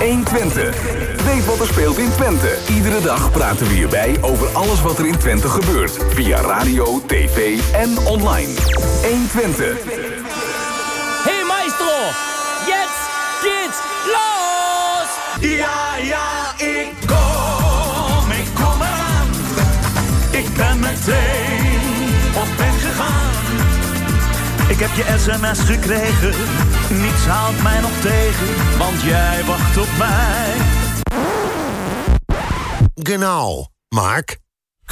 1 Twente. Weet wat er speelt in Twente. Iedere dag praten we hierbij over alles wat er in Twente gebeurt. Via radio, tv en online. 1 Twente. Hey maestro, jetzt geht's los! Ja, ja, ik kom, ik kom eraan. Ik ben meteen Ik heb je sms gekregen, niets houdt mij nog tegen, want jij wacht op mij. Genau. Mark?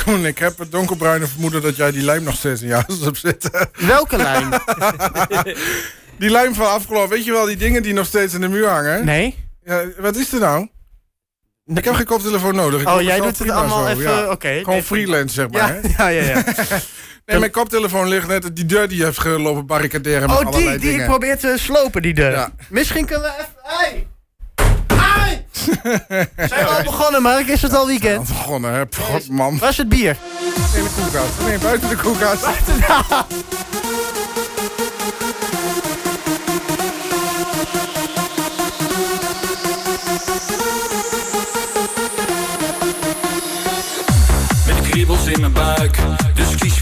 Koen, ik heb het donkerbruine vermoeden dat jij die lijm nog steeds in je huis hebt zitten. Welke lijn? Die lijm van afgelopen, weet je wel, die dingen die nog steeds in de muur hangen? Nee? Ja, wat is er nou? Ik heb geen koptelefoon nodig. Ik Oh, jij doet het allemaal zo, even- ja. oké. Gewoon Nee, freelance, zeg maar. Ja, hè? ja, ja. ja. Nee, mijn koptelefoon ligt net, die deur die heeft gelopen barricaderen met Oh, die, allerlei die ik dingen. probeer te slopen, die deur. Ja. Misschien kunnen we even... Hey! Hey! Zijn we al begonnen, Mark? Is het al weekend? Begonnen, hè? God, man. Waar is het bier? In de koelkast. Nee, buiten de koelkast. Met de kriebels in mijn buik,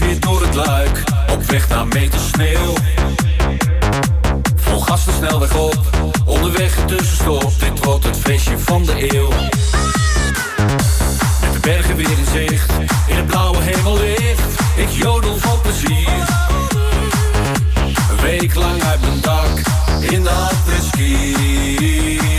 weer door het luik. Op weg naar meter sneeuw. Vol gas de snelweg op, onderweg een tussenstop. Dit wordt het feestje van de eeuw. Met de bergen weer in zicht, in het blauwe hemellicht. Ik jodel van plezier. Een week lang uit mijn dak, in de apres-ski.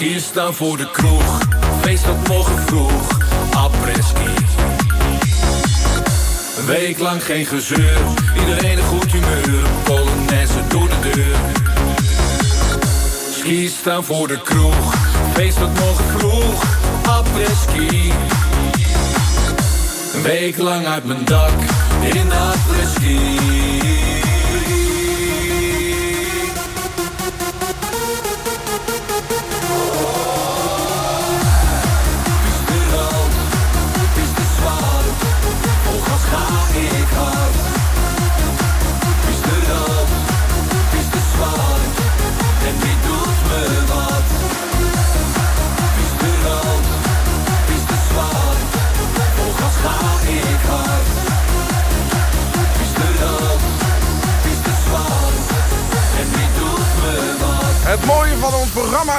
Skiën staan voor de kroeg. Feest tot morgen vroeg. Après-ski. Een week lang geen gezeur. Iedereen een goed humeur. Polonaise door de deur. Ski staan voor de kroeg. Feest tot morgen vroeg. Après-ski. Een week lang uit mijn dak. In de après-ski.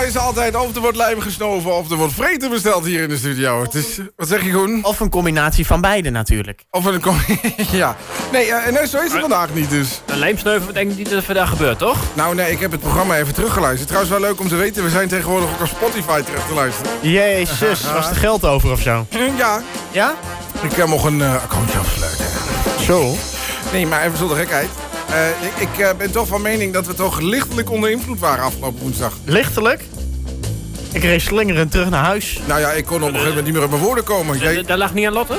Is altijd of er wordt lijm gesnoven of er wordt vreten besteld hier in de studio. Het is, wat zeg je Groen? Of een combinatie van beide natuurlijk. Of een kom Ja. Nee, eh, nee, zo is het vandaag niet dus. Een lijmsneuvel denk ik niet dat er vandaag gebeurt, toch? Nou nee, ik heb het programma even teruggeluisterd. Trouwens wel leuk om te weten, we zijn tegenwoordig ook op Spotify terug te luisteren. Jezus, was er geld over of zo? Ja, Ja? ik heb nog een eh, accountje afsluiten. Zo. Nee, maar even zonder gekheid. Eh, ik ik eh, ben toch van mening dat we toch lichtelijk onder invloed waren afgelopen woensdag. Lichtelijk? Ik reed slingerend terug naar huis. Nou ja, ik kon op een gegeven moment niet meer uit mijn woorden komen. Jij, Daar lag niet aan Lotte?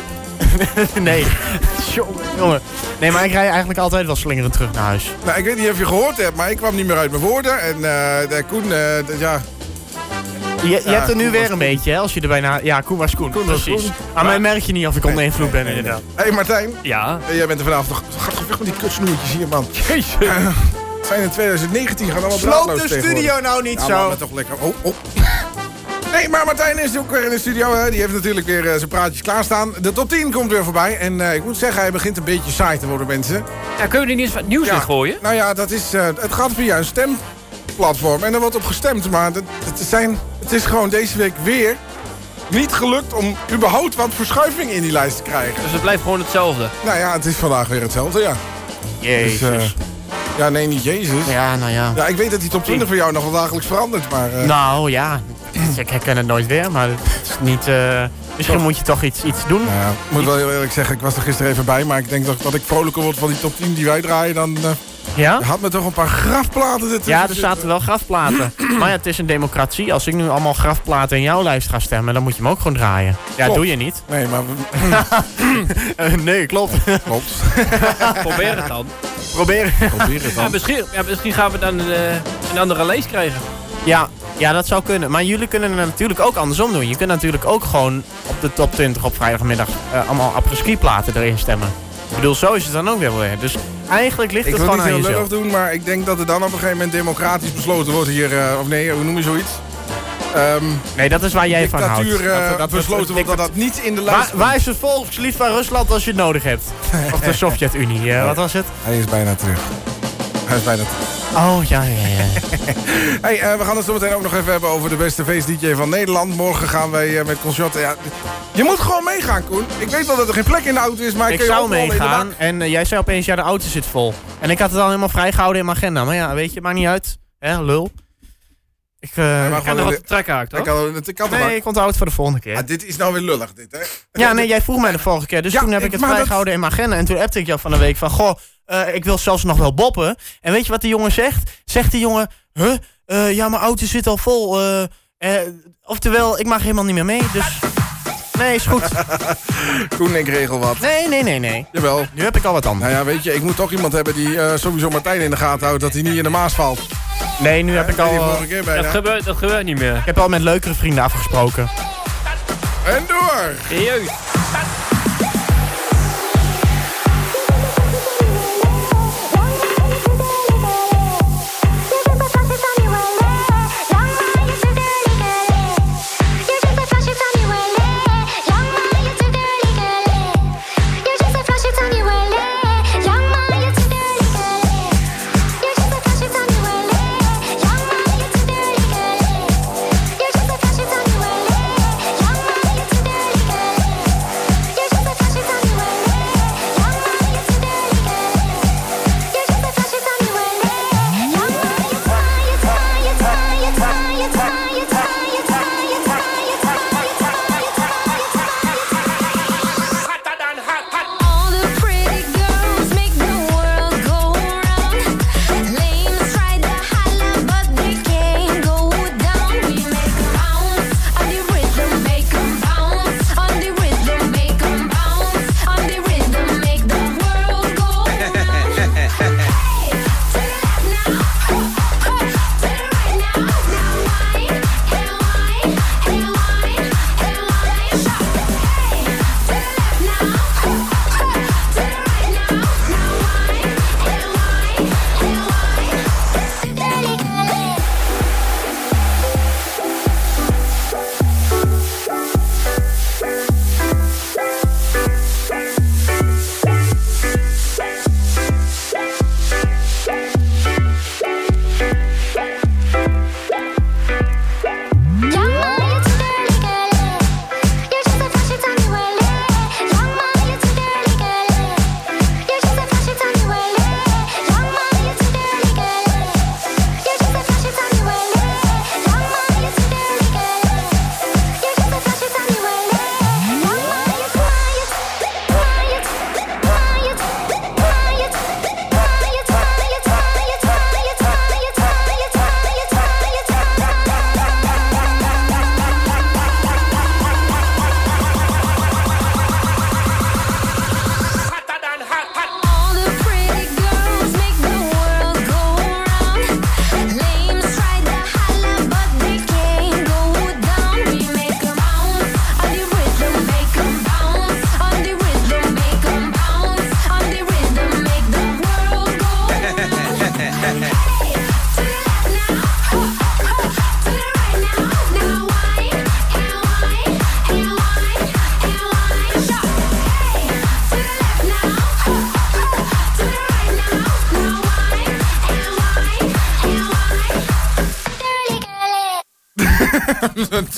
nee. Jongen, jongen. Nee, maar ik rij eigenlijk altijd wel slingerend terug naar huis. nou, ik weet niet of je gehoord hebt, maar ik kwam niet meer uit mijn woorden. En eh, de Koen, eh, de- ja, Je, je hebt er nu Koen weer een beetje, hè, als je erbij na... Ja, Koen was Koen. Koen was Precies. Koen. Aan mij merk je niet of ik onder invloed ben, inderdaad. Hé hey Martijn, Ja. jij bent er vanavond toch... Gaat toch weg met die kutsnoertjes hier, man. Jezus. zijn in 2019 gaan allemaal Sloop de studio nou niet Ja, zo. me toch lekker. Oh, oh. Nee, maar Martijn is ook weer in de studio. Hè. Die heeft natuurlijk weer eh, zijn praatjes klaarstaan. De top 10 komt weer voorbij. En eh, ik moet zeggen, hij begint een beetje saai te worden, mensen. Ja, kunnen we die niet eens wat nieuws in gooien? Nou ja, dat is, eh, het gaat via een stemplatform. En er wordt op gestemd. Maar het, het, zijn, het is gewoon deze week weer niet gelukt om überhaupt wat verschuiving in die lijst te krijgen. Dus het blijft gewoon hetzelfde. Nou ja, het is vandaag weer hetzelfde, ja. Jezus. Dus, ja, nee, niet Jezus. ja, nou ja. Ja, ik weet dat die top 20 voor jou nog wel dagelijks verandert, maar... eh, Nou ja, ik herken het nooit weer, maar het is niet... eh, misschien moet je toch iets, iets doen. ja, ik moet wel heel eerlijk zeggen, ik was er gisteren even bij... maar ik denk dat, dat ik vrolijker word van die top 10 die wij draaien... dan eh, Ja? had me toch een paar grafplaten ertussen Ja, er zitten. zaten wel grafplaten. maar ja, het is een democratie. Als ik nu allemaal grafplaten in jouw lijst ga stemmen, dan moet je hem ook gewoon draaien. Ja, Klopt. doe je niet. Nee, maar we- nee, klopt. klopt. Probeer het dan. Probeer. Probeer het Ja, dan. misschien, ja, misschien gaan we dan eh, een andere lees krijgen. Ja, ja, dat zou kunnen. Maar jullie kunnen het natuurlijk ook andersom doen. Je kunt natuurlijk ook gewoon op de top 20 op vrijdagmiddag eh, allemaal apres-ski platen erin stemmen. Ik bedoel, zo is het dan ook weer weer. Dus eigenlijk ligt Ik het wil gewoon niet aan heel jezelf. lullig doen, maar ik denk dat er dan op een gegeven moment democratisch besloten wordt hier... eh, of nee, hoe noem je zoiets? Ehm Nee, dat is waar jij van houdt. eh, Dat- besloten wordt dat dat niet in de lijst... Waar, waar is het volkslied van Rusland als je het nodig hebt? Of de Sovjet-Unie, wat was het? Hij is bijna terug. Terug. Oh, ja, ja, ja. Hey, eh, we gaan het zo meteen ook nog even hebben over de beste feest-dj van Nederland. Morgen gaan wij eh, met Concert. Ja, je moet gewoon meegaan, Koen. Ik weet wel dat er geen plek in de auto is, maar ik, Ik kun je zou meegaan en eh, jij zei opeens, ja, de auto zit vol. En ik had het al helemaal vrijgehouden in mijn agenda. Maar ja, weet je, maakt niet uit. Hè, lul. Ik, maar Ik gewoon nog wat de- trekken haak, Ik had, het- ik had het nee, ik onthoud het voor de volgende keer. Ah, dit is nou weer lullig, dit, hè? Ja, nee, jij vroeg mij de vorige keer. Dus Ja, toen heb ik, ik- het dat- vrijgehouden in mijn agenda. En toen appte ik jou van de week van... Goh, eh, ik wil zelfs nog wel boppen. En weet je wat die jongen zegt? Zegt die jongen... Huh? Eh, ja, mijn auto zit al vol. eh, oftewel, ik mag helemaal niet meer mee. Dus... Nee, is goed. Koen, ik regel wat. Nee, nee, nee, nee. Jawel. Nu heb ik al wat anders. Nou ja, weet je, ik moet toch iemand hebben die eh, sowieso Martijn in de gaten houdt... dat hij niet in de Maas valt. Nee, nu heb ik al... die vorige keer bijna. Dat gebeurt, dat gebeurt niet meer. ik heb al met leukere vrienden afgesproken. En door! Serieus.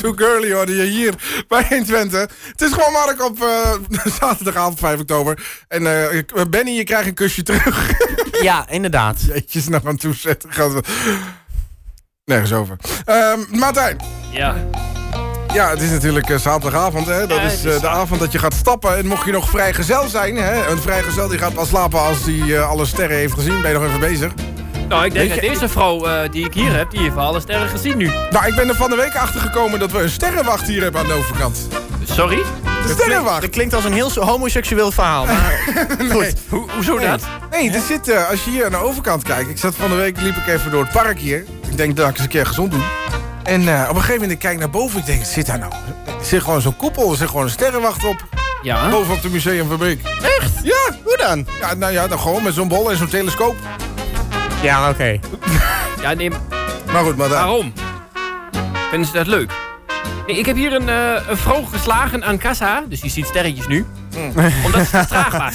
Too girly hoorde je hier bij 120. Het is gewoon Mark op eh, zaterdagavond 5 oktober. En eh, ik- Benny, je krijgt een kusje terug. Ja, inderdaad. Jeetjes naar aan toe zetten. Gaat we- Nergens over. Ehm, Martijn. Ja. Ja, het is natuurlijk eh, zaterdagavond. Hè? Dat Ja, is eh, de avond dat je gaat stappen. En mocht je nog vrijgezel zijn... Hè? een vrijgezel die gaat pas slapen als hij eh, alle sterren heeft gezien. Ben je nog even bezig? Nou, ik denk dat deze vrouw eh, die ik hier heb, die heeft alle sterren gezien nu. Nou, ik ben er van de week achter gekomen dat we een sterrenwacht hier hebben aan de overkant. Sorry? De sterrenwacht. Dat klinkt als een heel homoseksueel verhaal. Maar goed. Ho hoezo dat? Nee, er zit, eh, als je hier aan de overkant kijkt. Ik zat van de week, liep ik even door het park hier. Ik denk dat ik eens een keer gezond doe. En eh, op een gegeven moment ik kijk naar boven. Ik denk, zit daar nou? Er zit gewoon zo'n koepel. Er zit gewoon een sterrenwacht op. Ja. Boven op de museumfabriek. Echt? Ja, Hoe dan? ja, nou ja, dan gewoon met zo'n bol en zo'n telescoop. Ja, oké. Ja, nee, Maar goed, maar daar. waarom? Vinden ze dat leuk? Nee, ik heb hier een, eh, een vrouw geslagen aan kassa, dus die ziet sterretjes nu. Omdat ze te traag was.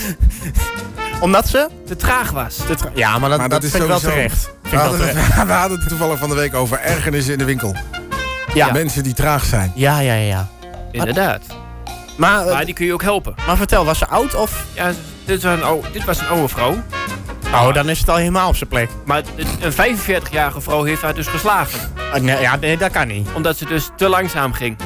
Omdat ze... Te traag was. te tra- Ja, maar dat, Maar dat, dat is vind ik wel terecht. Vind We hadden, terecht. het, we hadden het toevallig van de week over ergernissen in de winkel. Ja. Mensen die traag zijn. Ja, ja, ja, ja. Inderdaad. Maar, eh, Maar die kun je ook helpen. maar vertel, was ze oud of... Ja, dit was een oude, dit was een oude vrouw. Oh, dan is het al helemaal op zijn plek. Maar een 45-jarige vrouw heeft haar dus geslagen. Ah, nee, ja, nee, dat kan niet. Omdat ze dus te langzaam ging.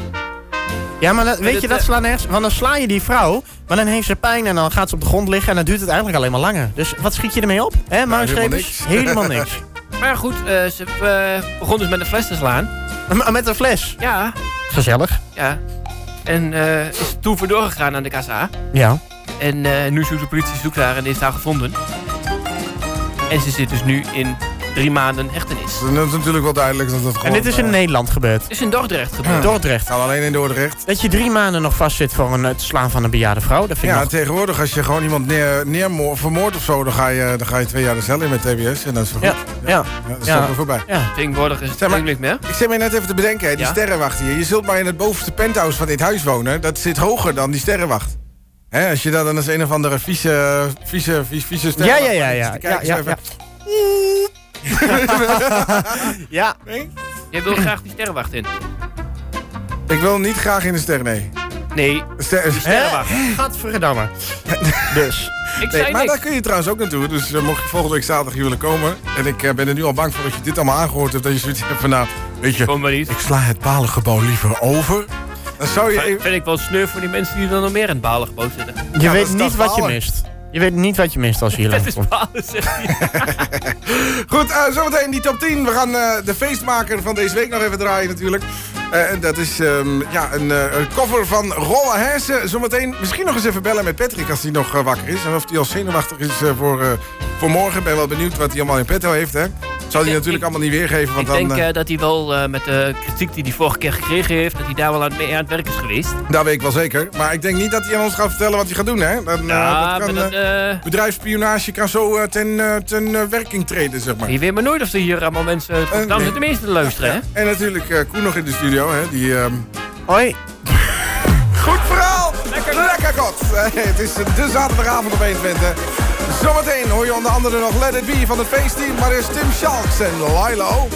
Ja, maar dat- weet je, dat eh, slaan nergens... Want dan sla je die vrouw, maar dan heeft ze pijn en dan gaat ze op de grond liggen... en dan duurt het eigenlijk alleen maar langer. Dus wat schiet je ermee op? Hè, Maarschepers? helemaal Helemaal niks. Maar goed, eh, ze eh, begon dus met een fles te slaan. Met een fles. Ja, Gezellig. ja. En is toen voor doorgegaan aan de kassa. Ja. En nu zoekt de politie zoekt haar en heeft haar gevonden. En ze zit dus nu in drie maanden hechtenis. Dat is natuurlijk wel duidelijk dat het gewoon... En dit is in eh, Nederland gebeurd. Het is in Dordrecht gebeurd. Dordrecht. Kan alleen in Dordrecht. Dat je drie maanden nog vastzit voor een, het slaan van een bejaarde vrouw, dat vind ik Ja, nog... tegenwoordig als je gewoon iemand neer, neermo- vermoord of zo... Dan ga, je, dan ga je twee jaar de cel in met TBS. En dat is wel Ja, goed. ja, Ja, dat is Ja. ook weer voorbij. ja. Tegenwoordig is het Zeg maar- ook niks meer. Ik zit me net even te bedenken, hè, die Ja? sterrenwacht hier. Je zult maar in het bovenste penthouse van dit huis wonen. Dat zit hoger dan die sterrenwacht. Hè, als je dat dan als een of andere vieze, vieze, vieze, vieze Ja, ja, ja, ja. Ja, ja, ja. Nee? Jij wil graag die sterrenwacht in. Ik wil niet graag in de sterren, nee. Nee, Ster- sterrenwacht. Gadverdamme. dus. Ik Nee, zei maar niks. daar kun je trouwens ook naartoe. Dus eh, mocht je volgende week zaterdag hier willen komen... en ik eh, ben er nu al bang voor dat je dit allemaal aangehoord hebt... dat je zoiets hebt van, nou, weet je... Kom maar niet. ik sla het palengebouw liever over. Dan zou je... Vind ik wel sneu voor die mensen die er nog meer in het balengebouw zitten. Je weet niet wat je mist. Je weet niet wat je mist als je hier langs is komt. Goed, eh, zometeen die top 10. We gaan eh, de feestmaker van deze week nog even draaien natuurlijk. Eh, en dat is ehm, ja, een, eh, een cover van Rolle Hersen. Zometeen misschien nog eens even bellen met Patrick als hij nog eh, wakker is. En of hij al zenuwachtig is voor, voor morgen. Ik ben wel benieuwd wat hij allemaal in petto heeft. Hè? Zal hij natuurlijk ik- allemaal niet weergeven. Want Ik denk dan, dat hij wel met de kritiek die hij vorige keer gekregen heeft... dat hij daar wel aan, mee aan het werk is geweest. dat weet ik wel zeker. Maar ik denk niet dat hij aan ons gaat vertellen wat hij gaat doen. Hè? Dan, Ja, kan, dat, bedrijfsspionage kan zo ten, ten werking treden, zeg maar. je weet maar nooit of er hier allemaal mensen... Dan nee. de meesten te luisteren, hè? En natuurlijk Koen nog in de studio. Hè? Die, ehm, Hoi. Goed verhaal! Lekker, lekker kot! Eh, het is de zaterdagavond op 120. Zometeen hoor je onder andere nog Let It Be van het feestteam. Maar eerst Tim Schalks en Lilo.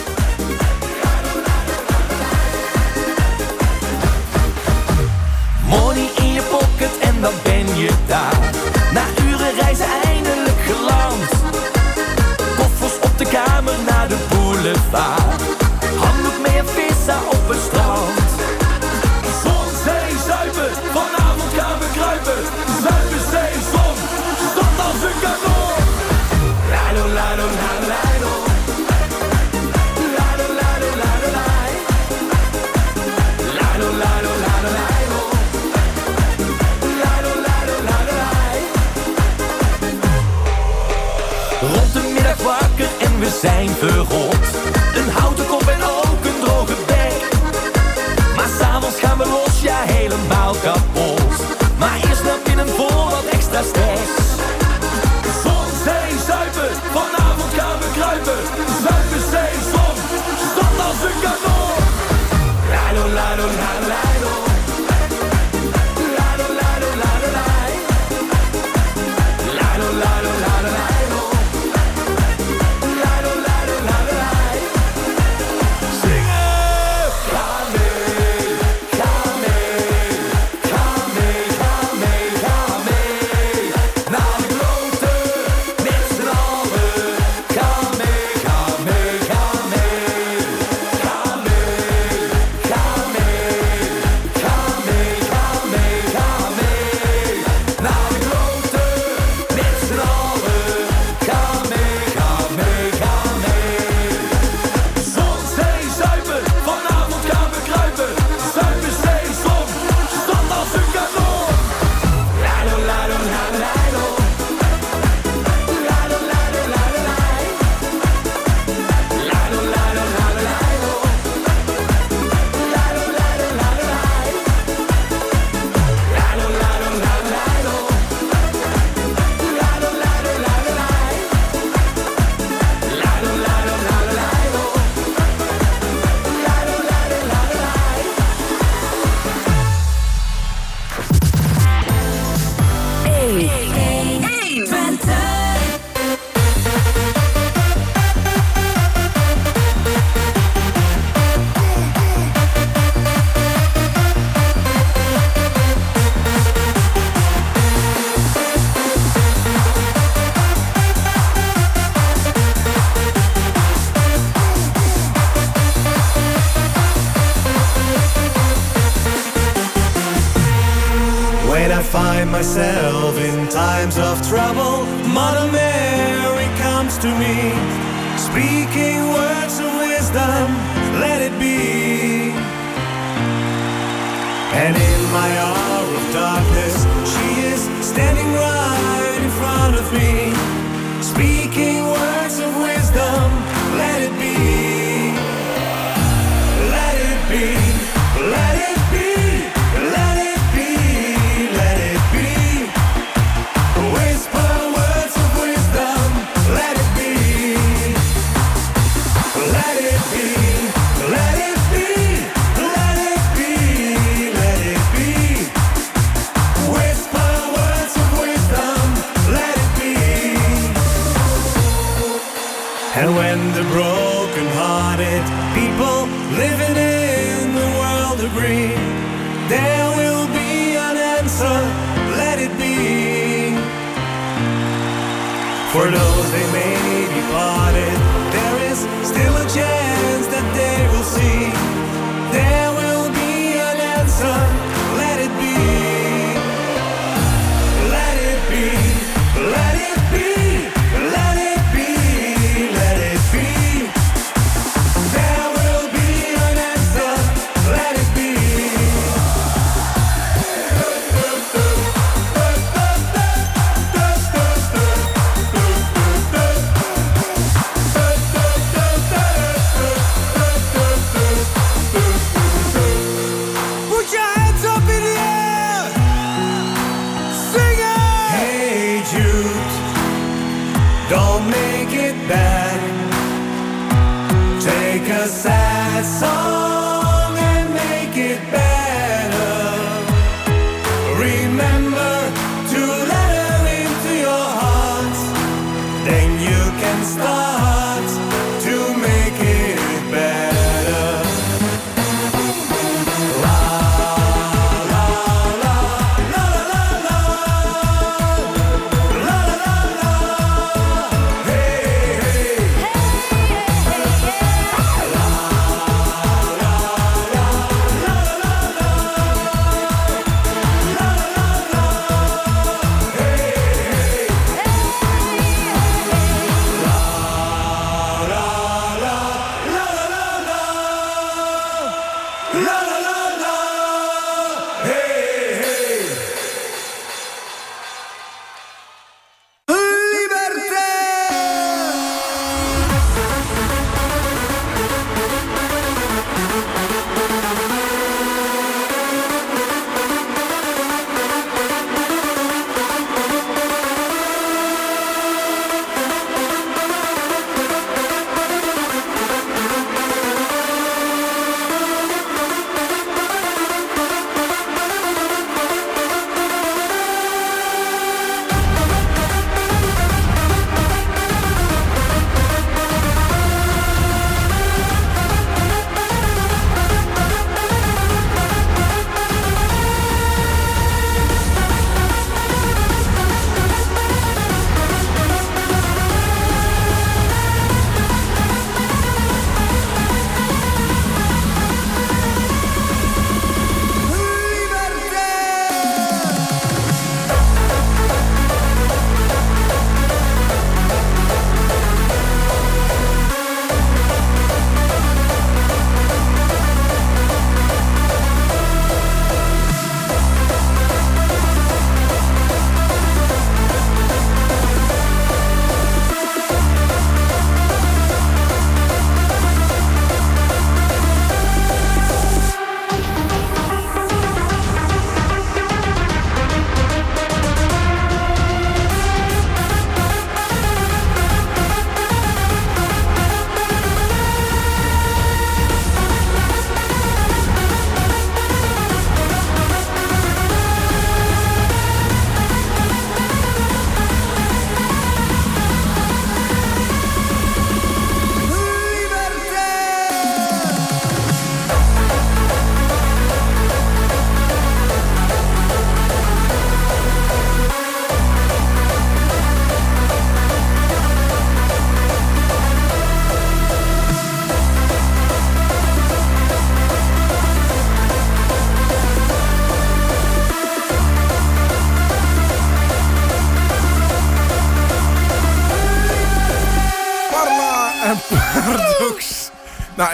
Money in je pocket en dan ben je daar. Na uren reizen eindelijk geland. Koffers op de kamer naar de boulevard. Op het strand. Zon, zee, zuipen, vanavond gaan we kruipen. Zuipen, zee, zon, stort als een kanon. Lado, lado, lado, lado. Lado, lado, lado, lado. Rond de middag wakker en we zijn verrot. Een houten helemaal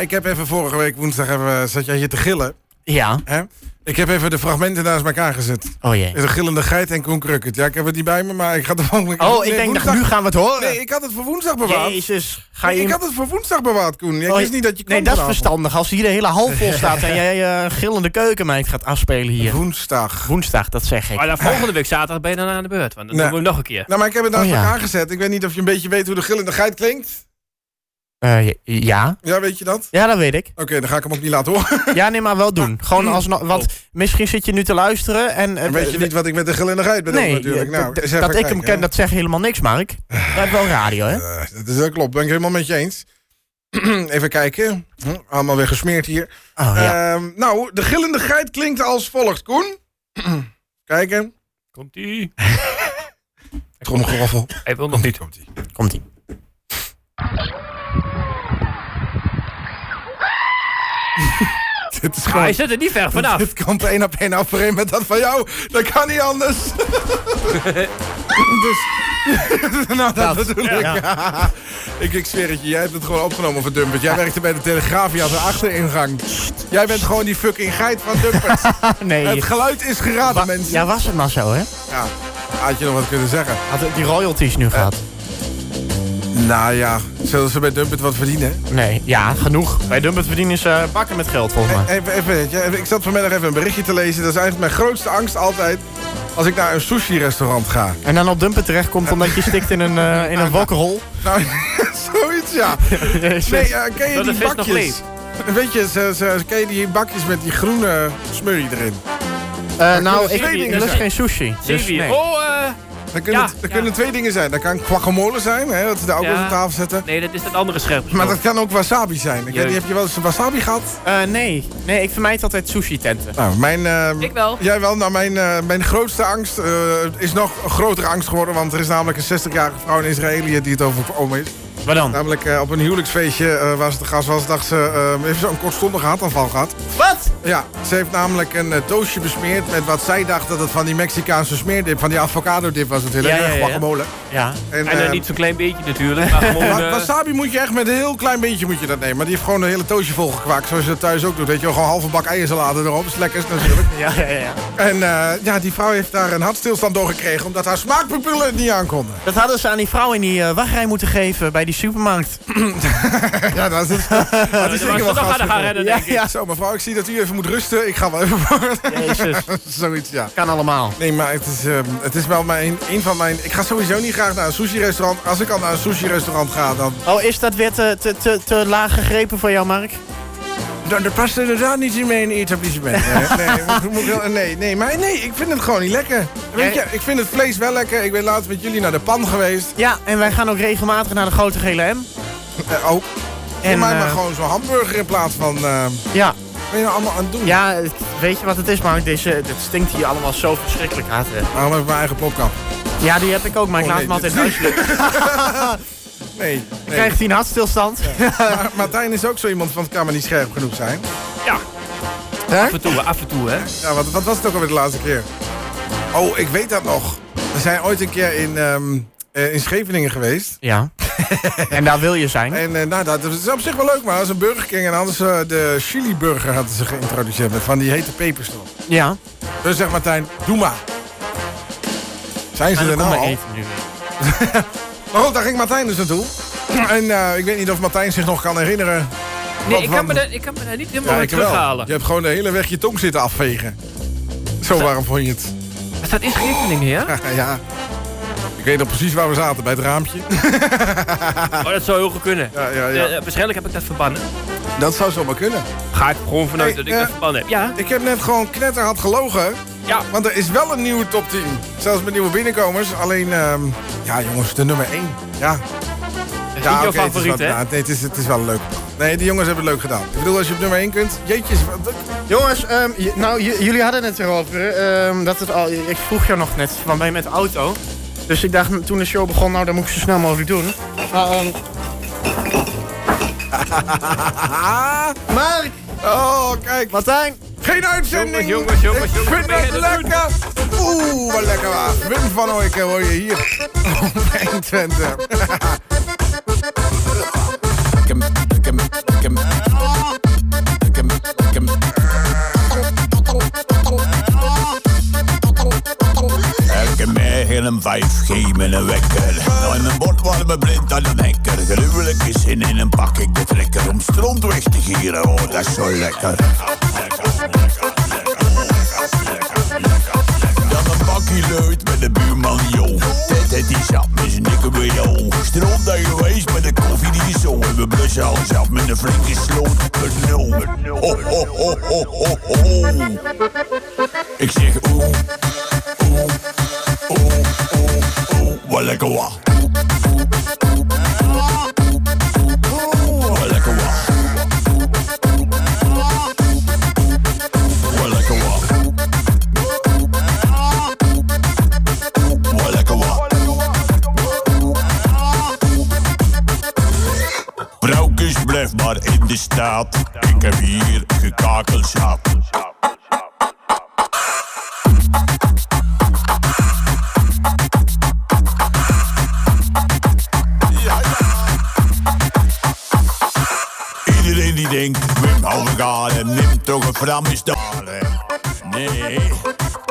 ik heb even vorige week woensdag even, zat jij hier te gillen. Ja. Hè? Ik heb even de fragmenten naast elkaar gezet. Oh jee. De gillende geit en Koen Krukkert. Ja, ik heb het niet bij me, maar ik ga het volgende keer- Oh, ik denk dat woensdag- nu gaan we het horen. Nee, ik had het voor woensdag bewaard. Jezus. Ga Nee, je ik had het voor woensdag bewaard, Koen. Ik Oh, wist niet dat je Nee, dat is verstandig. Als hier de hele hal vol staat en jij eh gillende keukenmeid gaat afspelen hier. Woensdag. Woensdag, dat zeg ik. Maar dan volgende week zaterdag ben je dan aan de beurt. Want dan Nee. doen we nog een keer. Nou, maar ik heb het naast Oh, ja. elkaar gezet. Ik weet niet of je een beetje weet hoe de gillende geit klinkt. Eh, ja. Ja, weet je dat? Ja, dat weet ik. Oké, dan ga ik hem ook niet laten horen. Ja, nee, maar wel doen. Gewoon als want misschien zit je nu te luisteren en... eh, weet je niet wat ik met de gillende geit bedoel Nee, natuurlijk. eh, Nou, dat- ik hem ken, hè. dat zegt helemaal niks, Mark. Dat is wel radio, hè? Eh, dat, is, dat klopt, ben ik helemaal met je eens. Even kijken. Hm, Allemaal weer gesmeerd hier. Oh, ja. Ehm, nou, de gillende geit klinkt als volgt, Koen. Kijken. Komt-ie. Tromgeroffel. Hij wil nog niet. Komt-ie. Komt-ie. Dit is gewoon... hij zit er niet ver vanaf. Dit komt één op één overeen met dat van jou. Dat kan niet anders. dus... nou, dat, bedoel ik. ik. Ik zweer het je, jij hebt het gewoon opgenomen voor Dumpert. Jij werkte bij de Telegraaf, je had een achteringang. Jij bent gewoon die fucking geit van Dumpert. nee. het geluid is geraden, Wa- mensen. ja, was het maar zo, hè? Ja, had je nog wat kunnen zeggen? Had het die royalties nu gehad? Nou ja, zullen ze bij Dumpert wat verdienen? Nee, ja, genoeg. Bij Dumpert verdienen ze bakken met geld, volgens mij. Even, even, weet je, even- ik zat vanmiddag even een berichtje te lezen. Dat is eigenlijk mijn grootste angst altijd als ik naar een sushi-restaurant ga. En dan op Dumpert terechtkomt omdat je stikt in een, eh in een wokkerhol. Nou, zoiets ja. Nee, ken je Dat die bakjes? Weet je, ze, ze, ken je die bakjes met die groene smurrie erin? Eh, nou, ik is zijn. geen sushi. Dus nee. Oh, eh... Dat kunnen, Ja, kunnen twee dingen zijn. Dat kan guacamole zijn, hè, dat ze daar ook eens op tafel zetten. Nee, dat is dat andere scherp. Maar dat kan ook wasabi zijn. Ik weet niet, heb je wel eens wasabi gehad? Eh, nee. nee, ik vermijd altijd sushi-tenten. Nou, mijn... eh, Ik wel. Jij wel. Nou, mijn, eh, mijn grootste angst eh, is nog een grotere angst geworden. Want er is namelijk een 60-jarige vrouw in Israël die het overkomen is. Waar dan? Namelijk eh, op een huwelijksfeestje eh, waar ze te gast was, dacht ze, eh, heeft ze een kortstondige hartaanval gehad. Wat? Ja, ze heeft namelijk een toastje besmeerd met wat zij dacht dat het van die Mexicaanse smeerdip, van die avocado dip was natuurlijk, Ja, ja, ja. guacamole. Ja. En, En dan niet zo'n klein beetje natuurlijk. Maar gewoon... wa- eh, wasabi moet je echt met een heel klein beetje moet je dat nemen. Maar die heeft gewoon een hele toastje volgekwaakt, zoals je dat thuis ook doet. Weet je gewoon een halve bak eiersalade erop. is lekker natuurlijk. Ja, ja, ja. En eh, ja, die vrouw heeft daar een hartstilstand door gekregen, omdat haar smaakpupillen het niet aankonden. Dat hadden ze aan die vrouw in die wachtrij moeten geven bij die supermarkt. Ja, dat is, dat is zeker wel gaan redden, denk ik. Zo, mevrouw, ik zie dat u even moet rusten. Ik ga wel even. Jezus. Zoiets, ja. Kan allemaal. Nee, maar het is, ehm, het is wel mijn, een van mijn... Ik ga sowieso niet graag naar een sushi-restaurant. Als ik al naar een sushi-restaurant ga, dan... Oh, is dat weer te, te, te, te laag gegrepen voor jou, Mark? Dan dat past inderdaad niet in mijn etablissement. Nee, nee, moet- moet ik wel- nee, nee, maar nee, ik vind het gewoon niet lekker. Weet je, ik vind het vlees wel lekker. Ik ben laatst met jullie naar de pan geweest. Ja, en wij gaan ook regelmatig naar de grote gele M. Eh, ook. En, En, mij maar eh, gewoon zo'n hamburger in plaats van... eh Ja, wat ben je nou allemaal aan het doen? ja, weet je wat het is, Mark? Deze, het stinkt hier allemaal zo verschrikkelijk hard. Waarom heb ik mijn eigen plopkap? Ja, die heb ik ook, maar ik Oh, laat nee, hem altijd huiselijk. Nee, nee. Krijgt hij een hartstilstand? Maar Martijn is ook zo iemand van het kan maar niet scherp genoeg zijn. Ja, af en toe, af en toe, hè. Ja, wat, wat was het ook alweer de laatste keer? Oh, ik weet dat nog. We zijn ooit een keer in, ehm, eh, in Scheveningen geweest. Ja. en daar wil je zijn. En eh, nou, dat is op zich wel leuk, maar dat is een Burger King. En hadden ze de chili burger hadden ze geïntroduceerd met van die hete pepers erop. Ja. Dus zegt Martijn, doe maar. Zijn ze er nou maar al? nu. Maar goed, daar ging Martijn dus naartoe. En eh, ik weet niet of Martijn zich nog kan herinneren. Nee, ik kan, me daar, ik kan me daar niet helemaal Ja, mee ik wel. terughalen. Je hebt gewoon de hele weg je tong zitten afvegen. Zo warm vond je het. Maar staat in Scheveningen, ja? ja. Ik weet nog precies waar we zaten, bij het raampje. Oh, dat zou heel goed kunnen. Ja, ja, ja. Eh, waarschijnlijk heb ik dat verbannen. Dat zou zomaar kunnen. Ga ik gewoon vanuit Hey, dat ik eh, dat verbannen heb. Ja, Ik heb net gewoon knetterhard gelogen. ja. Want er is wel een nieuwe top 10. Zelfs met nieuwe binnenkomers. Alleen, ehm, ja jongens, de nummer 1. Ja, is ja oké, het is favoriet, wel- hè? nou, nee, het is, het is wel leuk. Nee, die jongens hebben het leuk gedaan. Ik bedoel, als je op nummer 1 kunt. Jeetjes, wat- Jongens, ehm, nou, jullie hadden het erover. ehm, dat het al, ik vroeg jou nog net, van ben je met de auto? Dus ik dacht toen de show begon, nou, dat moet ik zo snel mogelijk doen. Maar, ehm, Mark, Oh, kijk. Martijn, Geen uitzending. Jongens, jongens, jongens, Ik vind het lekker. Oeh, wat lekker waar. Wim van Ooyken hoor je hier. Op 120. 5G met een wekker. En een bord warme blind aan een hekker. Gruwelijke zin in een pak ik de trekker. Om stront weg te gieren, oh dat is zo lekker. Dan een bakkie luid met de buurman, yo. Ted die zat met zijn dikke WO. Stront daar geweest met de koffie die zo. En we blussen alles af met een flinke sloot. Een. Ho, ho, ho, ho, ho, ho. Ik zeg oeh, Wat blijf maar in de staat. Ik heb hier. Ja, Neemt toch een fram is Nee,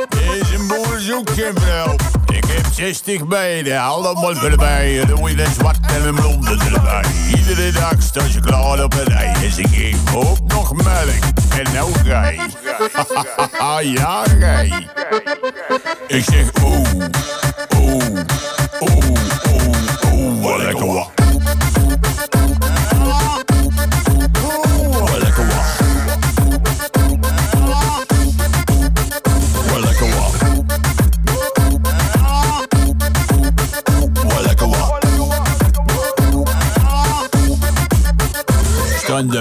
deze boer zoekt geen vrouw. Ik heb 60 meiden, allemaal voorbij. Je een zwart en een blonde erbij. Iedere dag sta je klaar op een rij. En ze geeft ook nog melk. En nou gij. ja, gij. Ik zeg oeh, oeh,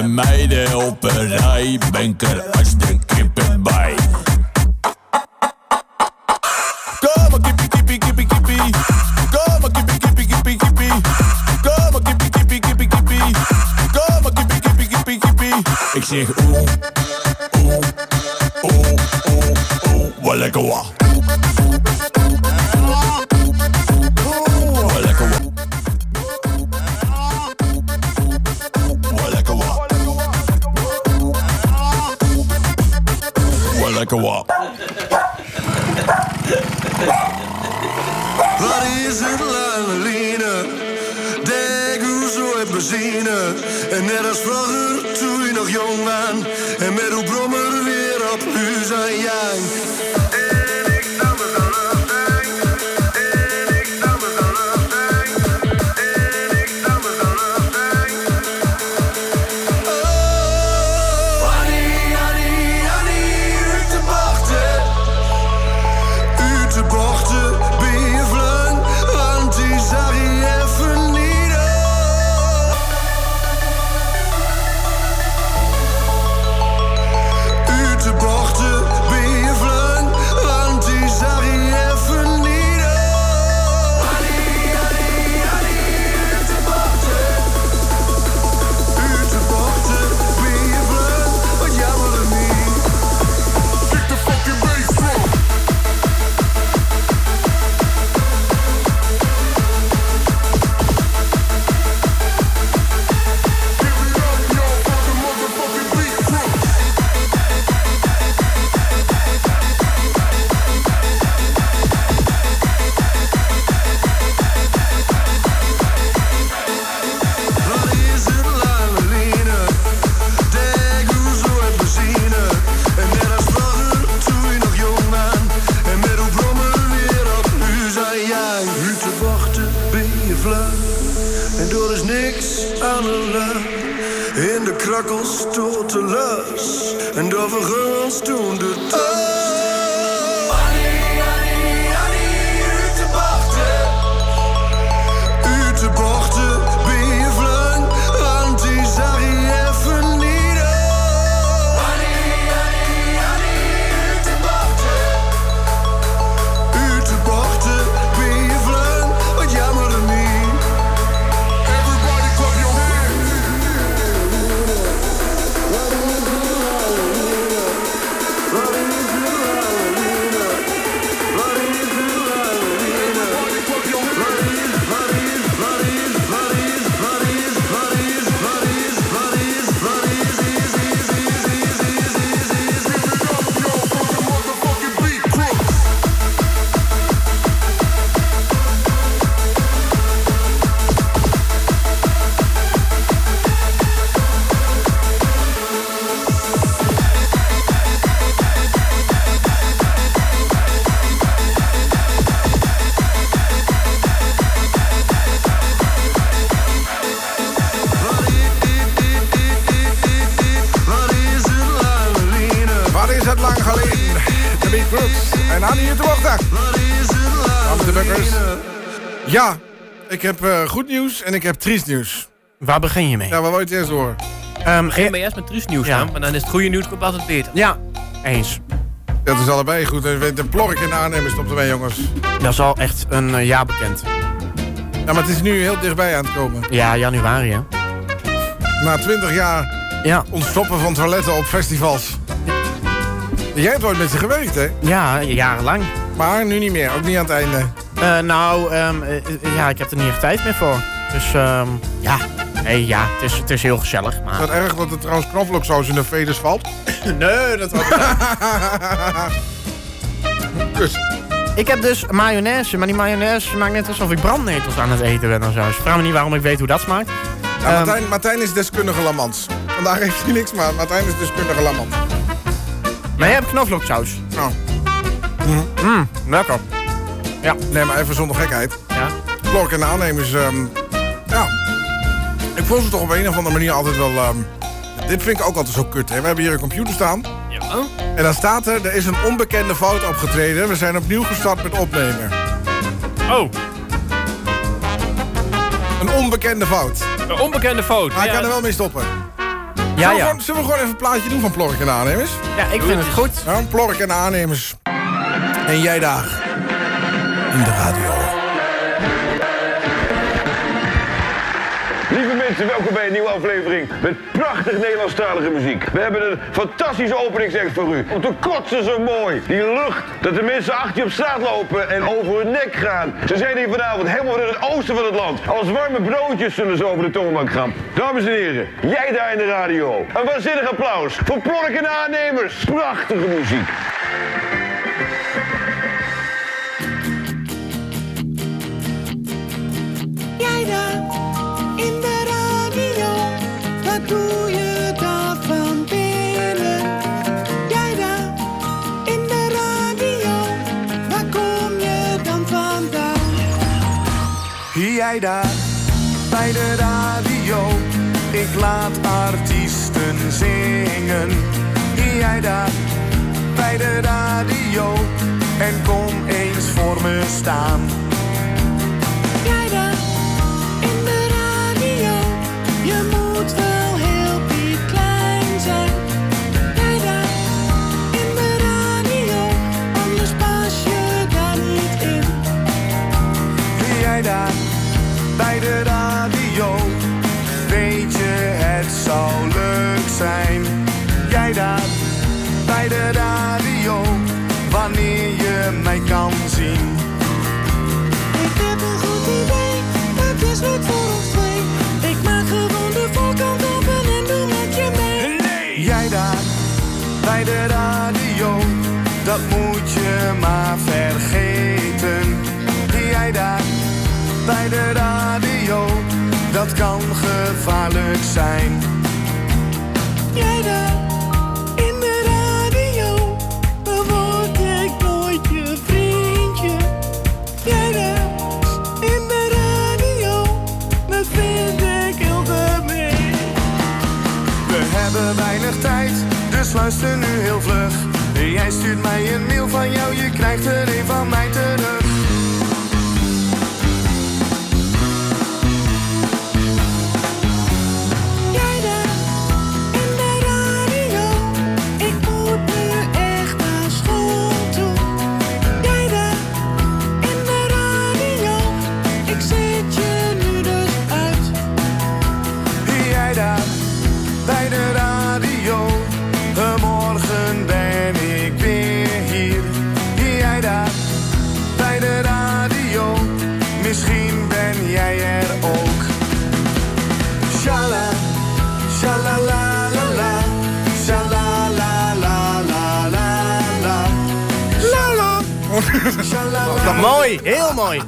de meiden op een rij, ben ik er als de kippen bij. Kom kippie, kippie, kippie, kippie. Kom kippie, kippie, kippie, kippie. Kom kippie, kippie, kippie, kippie. Kom kippie, kippie, kippie, kippie. Ik zeg oeh, oeh, oeh, oeh, oeh. Lekker Wat is het lange line? Denk hoe zo het benzine. En net als vroeger toen je nog jong was. En met uw brommer weer op huis en jang. Goed nieuws en ik heb triest nieuws. Waar begin je mee? Ja, wat wil je het eerst horen? Ehm, Begin maar eerst met triest nieuws Ja. dan, maar dan is het goede nieuws komt altijd beter. ja, eens. Dat is allebei goed. De plork in de aannemers stopt erbij, jongens. Dat is al echt een eh, jaar bekend. Ja, maar het is nu heel dichtbij aan het komen. Ja, januari hè? Na 20 jaar Ja, ontstoppen van toiletten op festivals. Jij hebt ooit met ze gewerkt, hè? ja jarenlang. Maar nu niet meer, ook niet aan het einde. Eh, nou, ehm, eh, eh, ja, ik heb er niet echt tijd meer voor. Dus ehm, ja, nee, ja, het is, het is heel gezellig. Is Maar... dat erg dat er trouwens knoflooksaus in de veders valt? Nee, dat was... Dus, ik heb dus mayonaise, maar die mayonaise maakt net alsof ik brandnetels aan het eten ben of zo. Dus vraag me niet waarom ik weet hoe dat smaakt. ja, Ehm, Martijn, Martijn is deskundige lamans. Vandaag heeft hij niks, maar Martijn is deskundige lamans. Maar jij hebt knoflooksaus. Nou, Mmm, lekker. Nee, maar even zonder gekheid. Ja. Plork en de aannemers, ehm, ja. Ik vond ze toch op een of andere manier altijd wel... ehm, dit vind ik ook altijd zo kut, hè. We hebben hier een computer staan. Ja. En dan staat er, er is een onbekende fout opgetreden. We zijn opnieuw gestart met opnemen. Oh, Een onbekende fout. een onbekende fout. Maar ik Ja, kan er wel mee stoppen. Ja, Zullen, we ja. gewoon, zullen we gewoon even een plaatje doen van Plork en de aannemers? Ja, ik vind het goed. Ja, Plork en de aannemers. En jij daar. In de radio. Lieve mensen, welkom bij een nieuwe aflevering met prachtig Nederlandstalige muziek. We hebben een fantastische openingsact voor u. Om te kotsen zo mooi. Die lucht, dat de mensen achter je op straat lopen en over hun nek gaan. Ze zijn hier vanavond helemaal in het oosten van het land. Als warme broodjes zullen ze over de toonbank gaan. Dames en heren, jij daar in de radio. Een waanzinnig applaus voor Plork en aannemers. Prachtige muziek. Jij daar bij de radio, ik laat artiesten zingen. Jij daar bij de radio en kom eens voor me staan. Bij de radio, weet je het zou leuk zijn. Jij daar bij de radio, wanneer je mij kan zien. Ik heb een goed idee, dat is wat voor ons twee. Ik maak gewoon de voorkant open en doe met je mee. Jij daar bij de radio, dat moet je maar vergeten. Jij daar bij de radio, dat kan gevaarlijk zijn. Jij daar in de radio, dan word ik nooit je vriendje. Jij daar in de radio, dat vind ik heel gemeen. We hebben weinig tijd, dus luister nu heel vlug. Jij stuurt mij een mail van jou, je krijgt er een van mij terug. Mooi, heel mooi.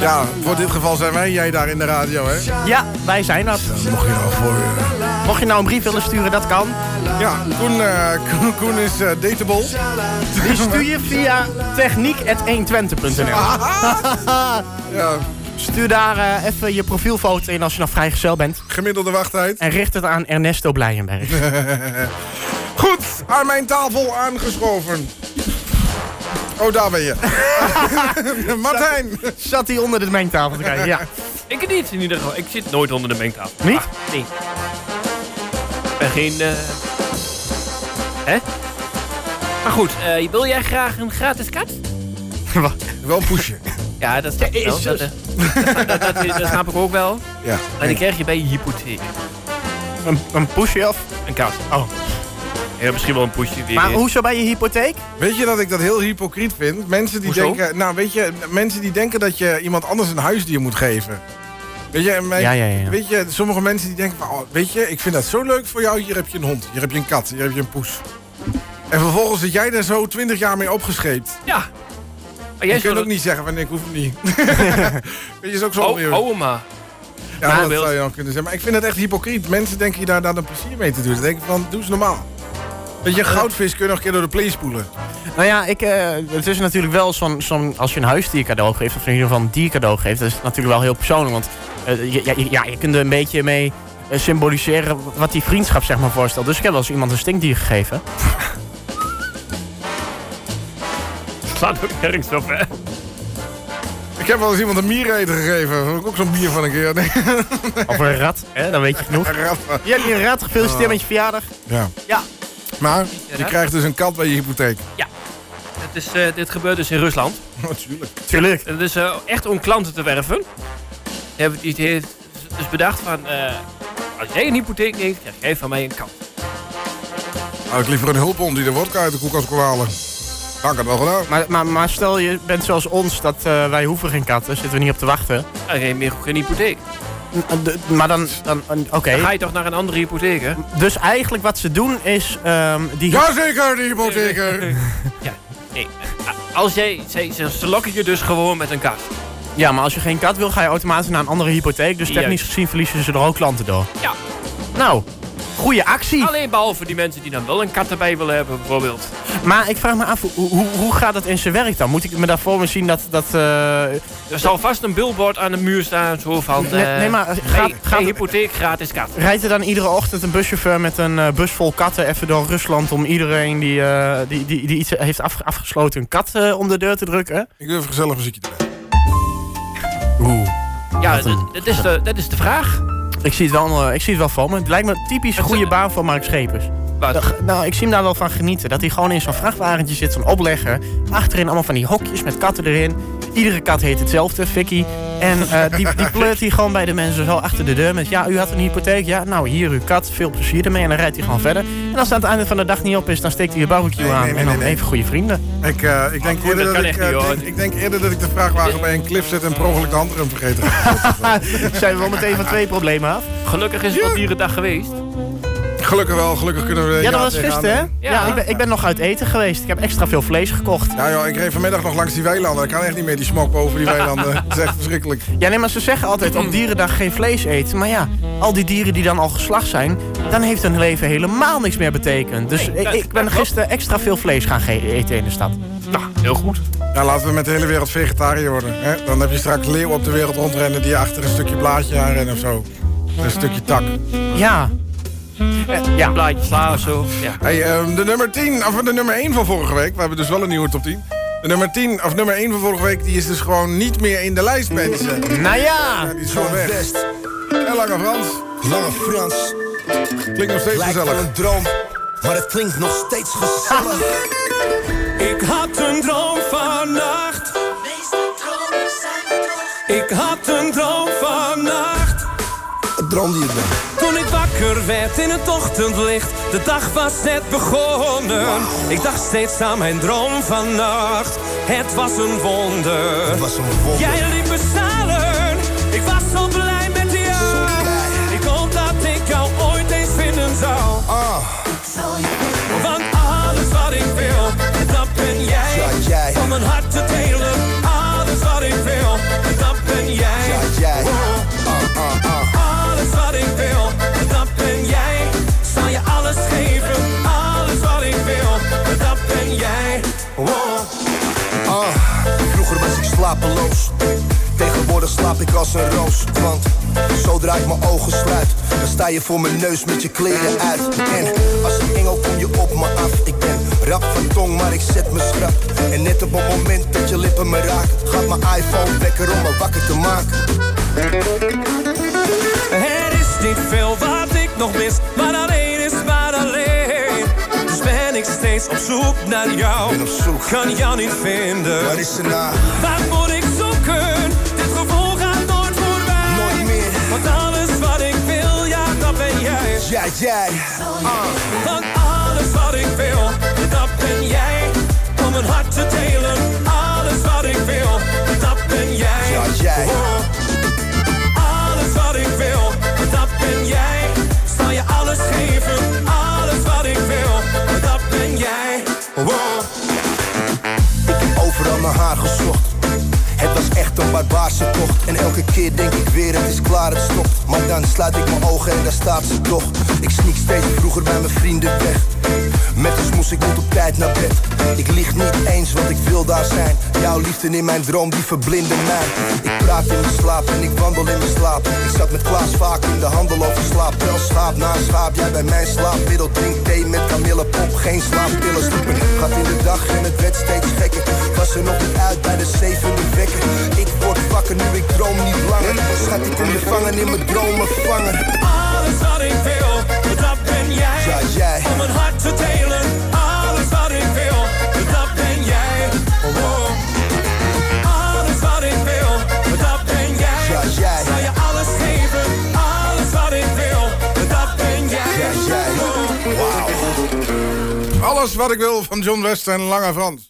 Ja, voor dit geval zijn wij jij daar in de radio, hè? Ja, wij zijn dat. Mocht je nou voor... eh, Mocht je nou een brief willen sturen, dat kan. ja, Koen, eh, Koen, Koen is dateable. Die stuur je via techniek.120.nl. Ja, Stuur daar eh, even je profielfoto in als je nog vrijgezel bent. gemiddelde wachttijd. En richt het aan Ernesto Blijenberg. Goed, aan mijn tafel aangeschoven. Oh, daar ben je. Martijn. Zat hij onder de mengtafel te kijken, ja. Ik niet in ieder geval. Ik zit nooit onder de mengtafel. Niet? Ah, nee. Ik ben geen... eh Hè? Maar goed, eh, wil jij graag een gratis kat? Wel een poesje. Ja, dat snap ik wel. Jezus. Dat, eh, dat, dat, dat, dat snap ik ook wel. Ja. En die krijg je bij je hypotheek. Een, een pushje of? Een kat. Oh. Ja, misschien wel een poesje. Wie Maar hoezo bij je hypotheek? Weet je dat ik dat heel hypocriet vind? Mensen die Hoezo? denken, nou weet je, mensen die denken dat je iemand anders een huisdier moet geven. Weet je, en mijn- Ja, ja, ja. weet je, sommige mensen die denken van, oh, weet je, ik vind dat zo leuk voor jou. Hier heb je een hond, hier heb je een kat, hier heb je een poes. En vervolgens zit jij daar zo twintig jaar mee opgescheept. Ja. Maar Je jij kunt zou ook niet zeggen van, ik hoef hem niet. weet je, is ook zo Oh, weer. oma. ja, dat zou je dan kunnen zeggen. Maar ik vind het echt hypocriet. Mensen denken je daar dan een plezier mee te doen. Dan denk ik van, doe eens normaal. Weet je, goudvis kun je nog een keer door de play spoelen. Nou ja, ik, eh, het is natuurlijk wel zo'n, zo'n... Als je een huisdier cadeau geeft, of in ieder geval een dier cadeau geeft... dat is natuurlijk wel heel persoonlijk. Want eh, je, ja, je- ja, je kunt er een beetje mee eh, symboliseren wat die vriendschap zeg maar voorstelt. Dus ik heb wel eens iemand een stinkdier gegeven. Slaat ook nergens op, hè? Ik heb wel eens iemand een miereter gegeven. Heb ik ook zo'n bier van een keer. Nee. Of een rat, hè, dan weet je genoeg. Een rat. Je hebt een rat, gefeliciteerd met je verjaardag. Ja. Ja. Maar je krijgt dus een kat bij je hypotheek. Het is, eh, dit gebeurt dus in Rusland. Natuurlijk. Tuurlijk. Het is eh, echt om klanten te werven. Die hebben die heeft dus bedacht van... eh, als jij een hypotheek neemt, krijg jij van mij een kat. Nou, ik liever een hulphond die de wodka uit de koelkast kon halen. Nou, ik had het wel gedaan. Maar, maar, maar stel je bent zoals ons, dat eh, wij hoeven geen katten, zitten we niet op te wachten. Dan je meer geen hypotheek. Maar dan, dan oké. Dan ga je toch naar een andere hypotheek, hè? Dus eigenlijk wat ze doen is, ehm, die... Jazeker, die hypotheker. Ja. Nee. Als jij... Ze, ze, ze lokken je dus gewoon met een kat. Ja, maar als je geen kat wil, ga je automatisch naar een andere hypotheek. Dus technisch gezien verliezen ze er ook klanten door. Ja. Nou, goede actie. Alleen behalve die mensen die dan wel een kat erbij willen hebben, bijvoorbeeld. Maar ik vraag me af, hoe, hoe, hoe gaat dat in zijn werk dan? Moet ik me daarvoor me zien dat... dat eh, Er zal vast een billboard aan de muur staan, zo van... Nee, eh, nee, maar gaat- hey, gaat- hey, hypotheek gratis kat. rijdt er dan iedere ochtend een buschauffeur met een eh, bus vol katten even door Rusland... om iedereen die, eh, die, die, die iets heeft afge- afgesloten een kat eh, om de deur te drukken? Ik doe even gezellig muziekje erbij. Oeh. Ja, dat is de, dat is de vraag. Ik zie het wel, eh, ik zie het wel voor me. Het lijkt me een typisch goede baan voor Mark Schepers. Wat? Nou, Nou, ik zie hem daar wel van genieten. Dat hij gewoon in zo'n vrachtwagentje zit, zo'n oplegger. Achterin allemaal van die hokjes met katten erin. Iedere kat heet hetzelfde, Vicky. En eh, die, die pleurt hij gewoon bij de mensen zo achter de deur met... Ja, u had een hypotheek. Ja, nou, hier uw kat. Veel plezier ermee. En dan rijdt hij gewoon verder. En als het aan het einde van de dag niet op is, dan steekt hij de barbecue Nee, aan. nee, nee, en dan even goede vrienden. Ik, eh, ik, denk goed, eerder dat ik, niet, eh, denk- ik denk eerder dat ik de vrachtwagen bij een cliff zet en per ongeluk de handrem vergeten. Zijn we wel meteen van twee problemen af? Gelukkig is het wel dierendag geweest. Gelukkig wel, gelukkig kunnen we... Ja, dat was gisteren, hè? Ja. Ja, ik, ben, ik ben nog uit eten geweest. Ik heb extra veel vlees gekocht. Ja joh, ik reed vanmiddag nog langs die weilanden. Ik kan echt niet meer die smok boven die weilanden. Dat is echt verschrikkelijk. Ja, nee, maar ze zeggen altijd op dierendag geen vlees eten. Maar ja, al die dieren die dan al geslacht zijn, dan heeft hun leven helemaal niks meer betekend. Dus Nee, ik, dat- ik ben gisteren extra veel vlees gaan eten in de stad. Nou, heel goed. Ja, laten we met de hele wereld vegetariër worden. Hè? Dan heb je straks leeuwen op de wereld rondrennen die achter een stukje blaadje aanrennen of zo. Een stukje tak. Ja. Eh, ja. Een blaadje sla of zo. Ja. Hey, ehm, de nummer 10, of de nummer 1 van vorige week. We hebben dus wel een nieuwe top 10. De nummer 10, of nummer 1 van vorige week, die is dus gewoon niet meer in de lijst, mensen. Nou Ja, ja. die is gewoon weg. West, En Lange Frans. Lange Frans. Klinkt nog steeds Lijkt wel gezellig. een droom, maar het klinkt nog steeds gezellig. Ik had een droom vannacht. Ik had een droom vannacht. Droomde je dan? Toen ik wakker werd in het ochtendlicht, de dag was net begonnen. Ik dacht steeds aan mijn droom vannacht. Het was een wonder. Het was een wonder. Jij liep me stralen. Ik was zo slapeloos. Tegenwoordig slaap ik als een roos. Want zodra ik mijn ogen sluit, dan sta je voor mijn neus met je kleren uit. En als een engel kom je op me af. Ik ben rap van tong, maar ik zet me schrap. En net op het moment dat je lippen me raakt, gaat mijn iPhone wekker om me wakker te maken. Er is niet veel wat ik nog mis, maar alleen ben ik steeds op zoek naar jou. Ben op zoek. Kan jou niet vinden. Waar is ze nou? Waar moet ik zoeken? Dit gevoel gaat nooit voorbij. Nooit meer. Want alles wat ik wil, ja, dat ben jij. Ja, jij. Want alles wat ik wil, dat ben jij. Om een hart te delen. Alles wat ik wil, dat ben jij. Ja, jij. Oh. En elke keer denk ik weer, het is klaar, het stopt. Maar dan sluit ik mijn ogen en daar staat ze toch. Ik sneak steeds vroeger bij mijn vrienden weg. Met de smoes, ik moet op tijd naar bed. Ik lieg niet eens, want ik wil daar zijn. Jouw liefde in mijn droom, die verblindde mij. Ik praat in mijn slaap en ik wandel in mijn slaap. Ik zat met Klaas vaak in de handel over slaap. Wel schaap na schaap, jij bij mijn slaapmiddel. Drink thee met kamillepop, geen slaappillen. Sliepen gaat in de dag en het werd steeds gekker. Er nog niet uit bij de zevende wekker. Ik word wakker nu, ik droom niet langer. Schat, ik kom je vangen in mijn dromen vangen. Alles wat ik wil, dat ben jij. Ja, jij. Om een hart te delen. Alles wat ik wil, dat ben jij. Oh. Alles wat ik wil, dat ben jij. Ja, jij. Zal je alles geven. Alles wat ik wil, dat ben jij. Ja, jij. Alles wat ik wil van John West en Lange Frans.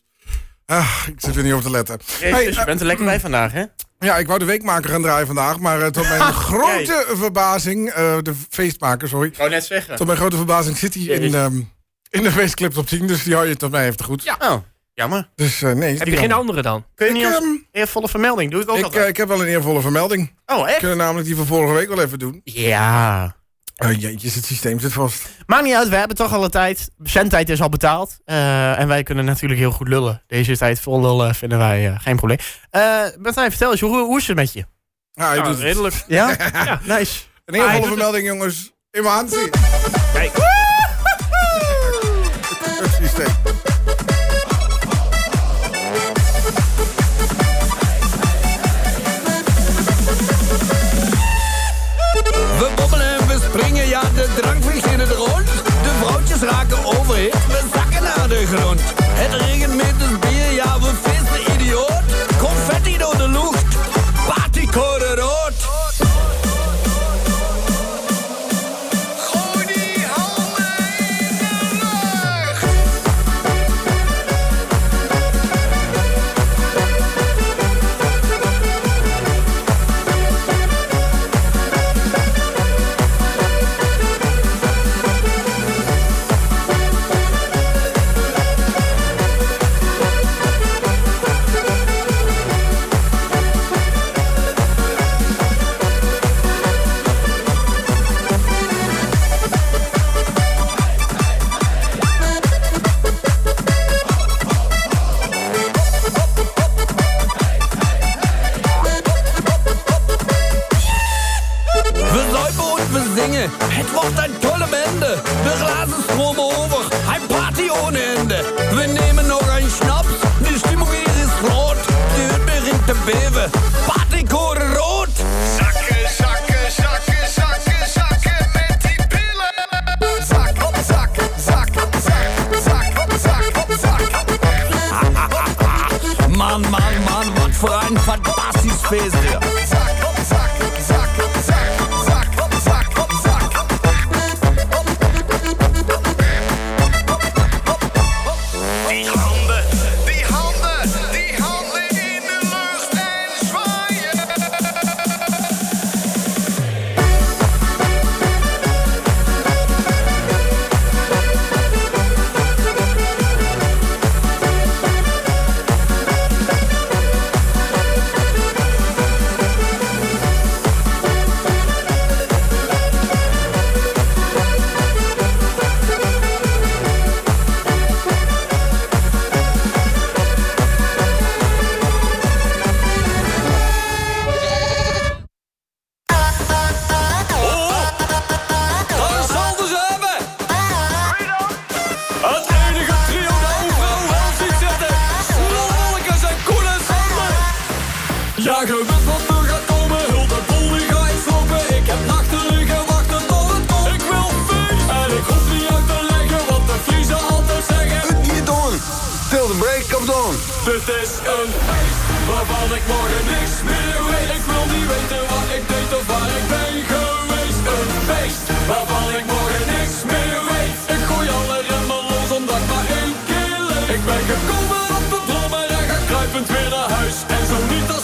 Ah, ik zit er niet op te letten. Jezus, je eh, bent er lekker bij vandaag, hè? Ja, ik wou de weekmaker gaan draaien vandaag, maar eh, tot mijn grote verbazing, eh, de feestmaker, sorry. Ik wou net zeggen. Tot mijn grote verbazing zit hij in, ehm, in de feestclip op 10, dus die hou je tot mij even goed. Ja. Oh, jammer. Dus eh, nee. Heb je geen dan. andere dan? Kun je Ik, niet als ehm, eervolle vermelding? Doe ik ook Ik, altijd. ik heb wel een eervolle vermelding. oh, We echt? kunnen namelijk die van vorige week wel even doen. Ja. Uh, jeetjes, het systeem zit vast. Maakt niet uit, we hebben toch alle tijd. Zendtijd is al betaald. Eh, en wij kunnen natuurlijk heel goed lullen. Deze tijd vol lullen vinden wij eh, geen probleem. Eh Martijn, vertel eens, hoe, hoe is het met je? Ja, hij Ja, redelijk. Ja? Nice. Een eervolle vermelding, jongens. In mijn hand zie. Kijk. Naar huis. En zo niet, dan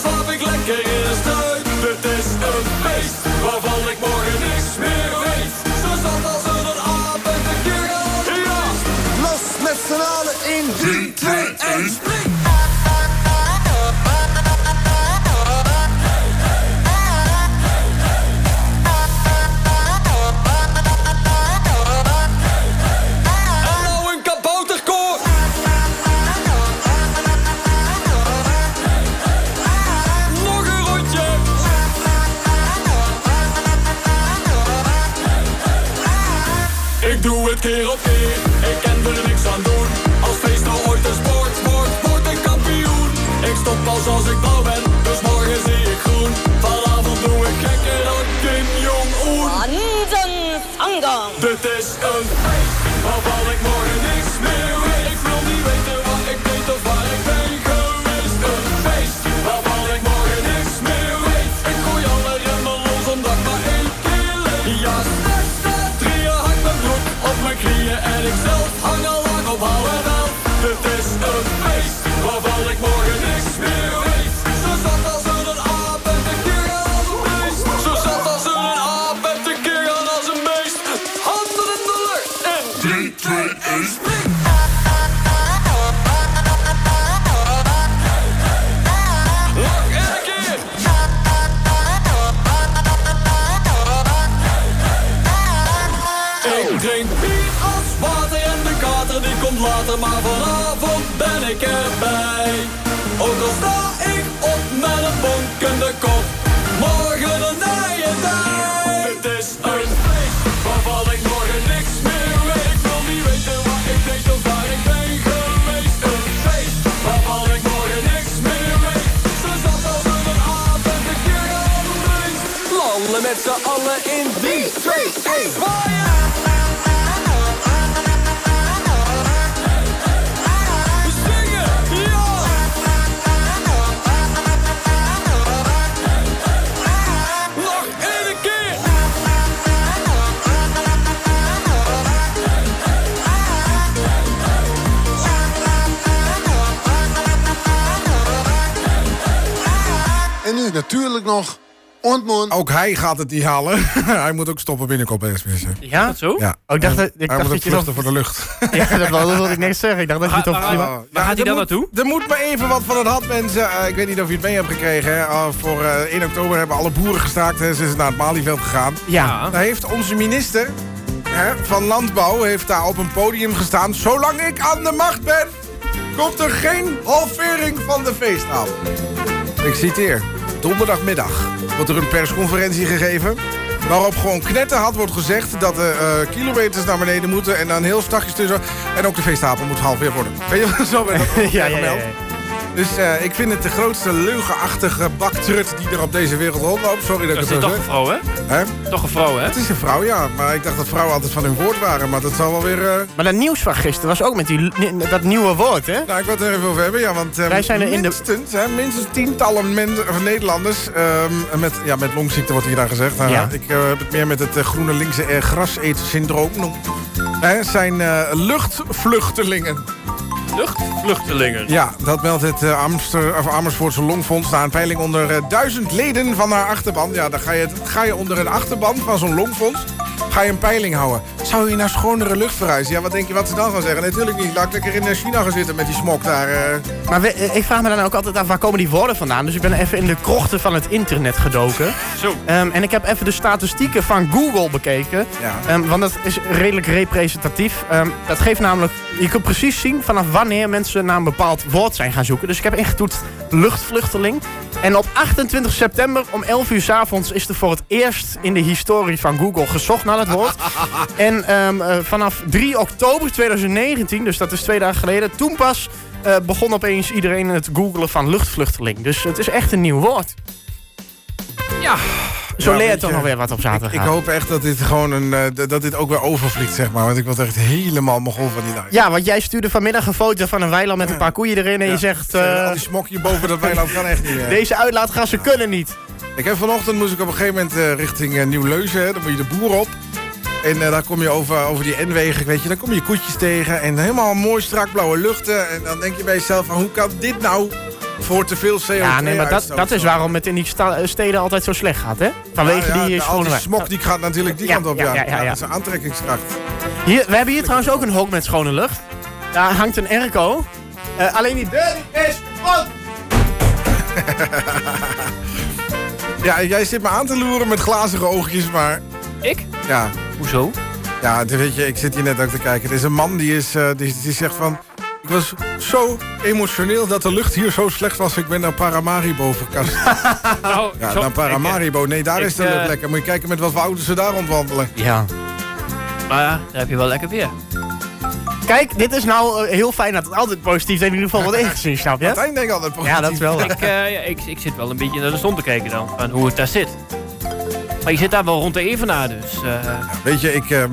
natuurlijk nog ontmoet. Ook hij gaat het niet halen. hij moet ook stoppen binnenkop SBS. Ja? Dat zo? Ja. Oh, ik dacht, dat- ik hij dacht moet dat je nog... voor de lucht. Ja, dat wilde, ik niks zeggen. Ik dacht dat je het op... Waar- gaat hij dan naartoe? Er moet maar even wat van het had, mensen. Eh, ik weet niet of je het mee hebt gekregen. Hè. Uh, voor eh, 1 oktober hebben alle boeren gestaakt. Hè. Ze zijn naar het Malieveld gegaan. Ja. Daar heeft onze minister hè, van Landbouw heeft daar op een podium gestaan. Zolang ik aan de macht ben, komt er geen halvering van de feestavond. Ik citeer. Donderdagmiddag wordt er een persconferentie gegeven... waarop gewoon knetterhard wordt gezegd... dat de eh, kilometers naar beneden moeten... en dan heel strakjes tussen... en ook de feestavond moet halveerd worden. Weet je wel, zo werd dat Ja, ja, ja, gemeld. ja. Dus eh, ik vind het de grootste leugenachtige baktrut... die er op deze wereld rondloopt. Sorry dat ik Dat het is zo toch een zeg. vrouw, hè? Hè? Toch een vrouw, hè? Het is een vrouw, ja. Maar ik dacht dat vrouwen altijd van hun woord waren. Maar dat zal wel weer... eh, Maar dat nieuws van gisteren was ook met die, dat nieuwe woord, hè? Nou, ik wil het er even over hebben, ja, want eh, Wij zijn er in de- minstens, hè, minstens tientallen men, of Nederlanders ehm, met, ja, met longziekte wordt hier daar gezegd. Nou, Ja. Ik eh, heb het meer met het groene linkse uh, graseetsyndroom. Hè, zijn eh, luchtvluchtelingen. Luchtvluchtelingen. Ja, dat meldt het eh, Amster, of Amersfoortse Longfonds na een peiling onder eh, duizend leden van haar achterban. Ja, dan ga je, ga je onder een achterban van zo'n Longfonds ga je een peiling houden. Zou je naar schonere lucht verhuizen? Ja, wat denk je wat ze dan gaan zeggen? Natuurlijk niet. Laat ik lekker in eh, China gaan zitten met die smok daar. eh. Maar we- eh, ik vraag me dan ook altijd af, waar komen die woorden vandaan? Dus ik ben even in de krochten van het internet gedoken. Zo. Ehm, en ik heb even de statistieken van Google bekeken. Ja. Ehm, want dat is redelijk representatief. Ehm, dat geeft namelijk... Je kunt precies zien vanaf wanneer mensen naar een bepaald woord zijn gaan zoeken. Dus ik heb ingetoetst luchtvluchteling. En op 28 september om 11 uur s avonds is er voor het eerst in de historie van Google gezocht naar het woord. en ehm, eh, vanaf 3 oktober 2019, dus dat is twee dagen geleden, toen pas eh, begon opeens iedereen het googelen van luchtvluchteling. Dus het is echt een nieuw woord. Ja. Zo Ja, toch nog weer wat op zaterdag. Ik hoop echt dat dit gewoon een, eh, dat dit ook weer overvliegt, zeg maar. Want ik was echt helemaal mogol van die live. Ja, want jij stuurde vanmiddag een foto van een weiland met een paar koeien erin. En je zegt, al die smokje boven dat weiland kan echt niet. eh. deze uitlaatgassen kunnen niet. Ik heb vanochtend moest ik op een gegeven moment richting Nieuw-Leuzen. Dan moet je de boer op. En daar kom je over, over die N-wegen, weet je. Dan kom je koetjes tegen. En helemaal mooi strak blauwe luchten. En dan denk je bij jezelf van, hoe kan dit nou voor te veel CO2 Ja, nee, maar dat, dat is waarom het in die eh, steden altijd zo slecht gaat, hè? Vanwege Ja, ja, die de- eh, al schone die smok die gaat natuurlijk die Ja, kant op, ja, ja. ja, ja, ja. dat is een aantrekkingskracht. Hier, we hebben hier trouwens ook een hok met schone lucht. Daar hangt een airco. Eh, alleen die deur die is op. Ja, jij zit me aan te loeren met glazige oogjes, maar... Ik? Ja. Hoezo? Ja, weet je, ik zit hier net ook te kijken. Er is een man die, is, eh, die, die zegt van... Ik was zo emotioneel dat de lucht hier zo slecht was. Ik ben naar Paramaribo verkast. Nou, Ja, zo- naar Paramaribo. Nee, daar ik, is de lucht eh, lekker. Moet je kijken met wat voor auto's ze daar rondwandelen. Ja. Maar ja, daar heb je wel lekker weer. Kijk, dit is nou eh, heel fijn dat het altijd positief is. En in ieder geval wat ingezien, snap je? Denk ik altijd positief. Ja, dat is wel. Ik, eh, ja, ik, ik zit wel een beetje naar de zon te kijken dan, van hoe het daar zit. Maar je zit daar wel rond de Evenaar, dus... eh, Weet je, ik... ehm,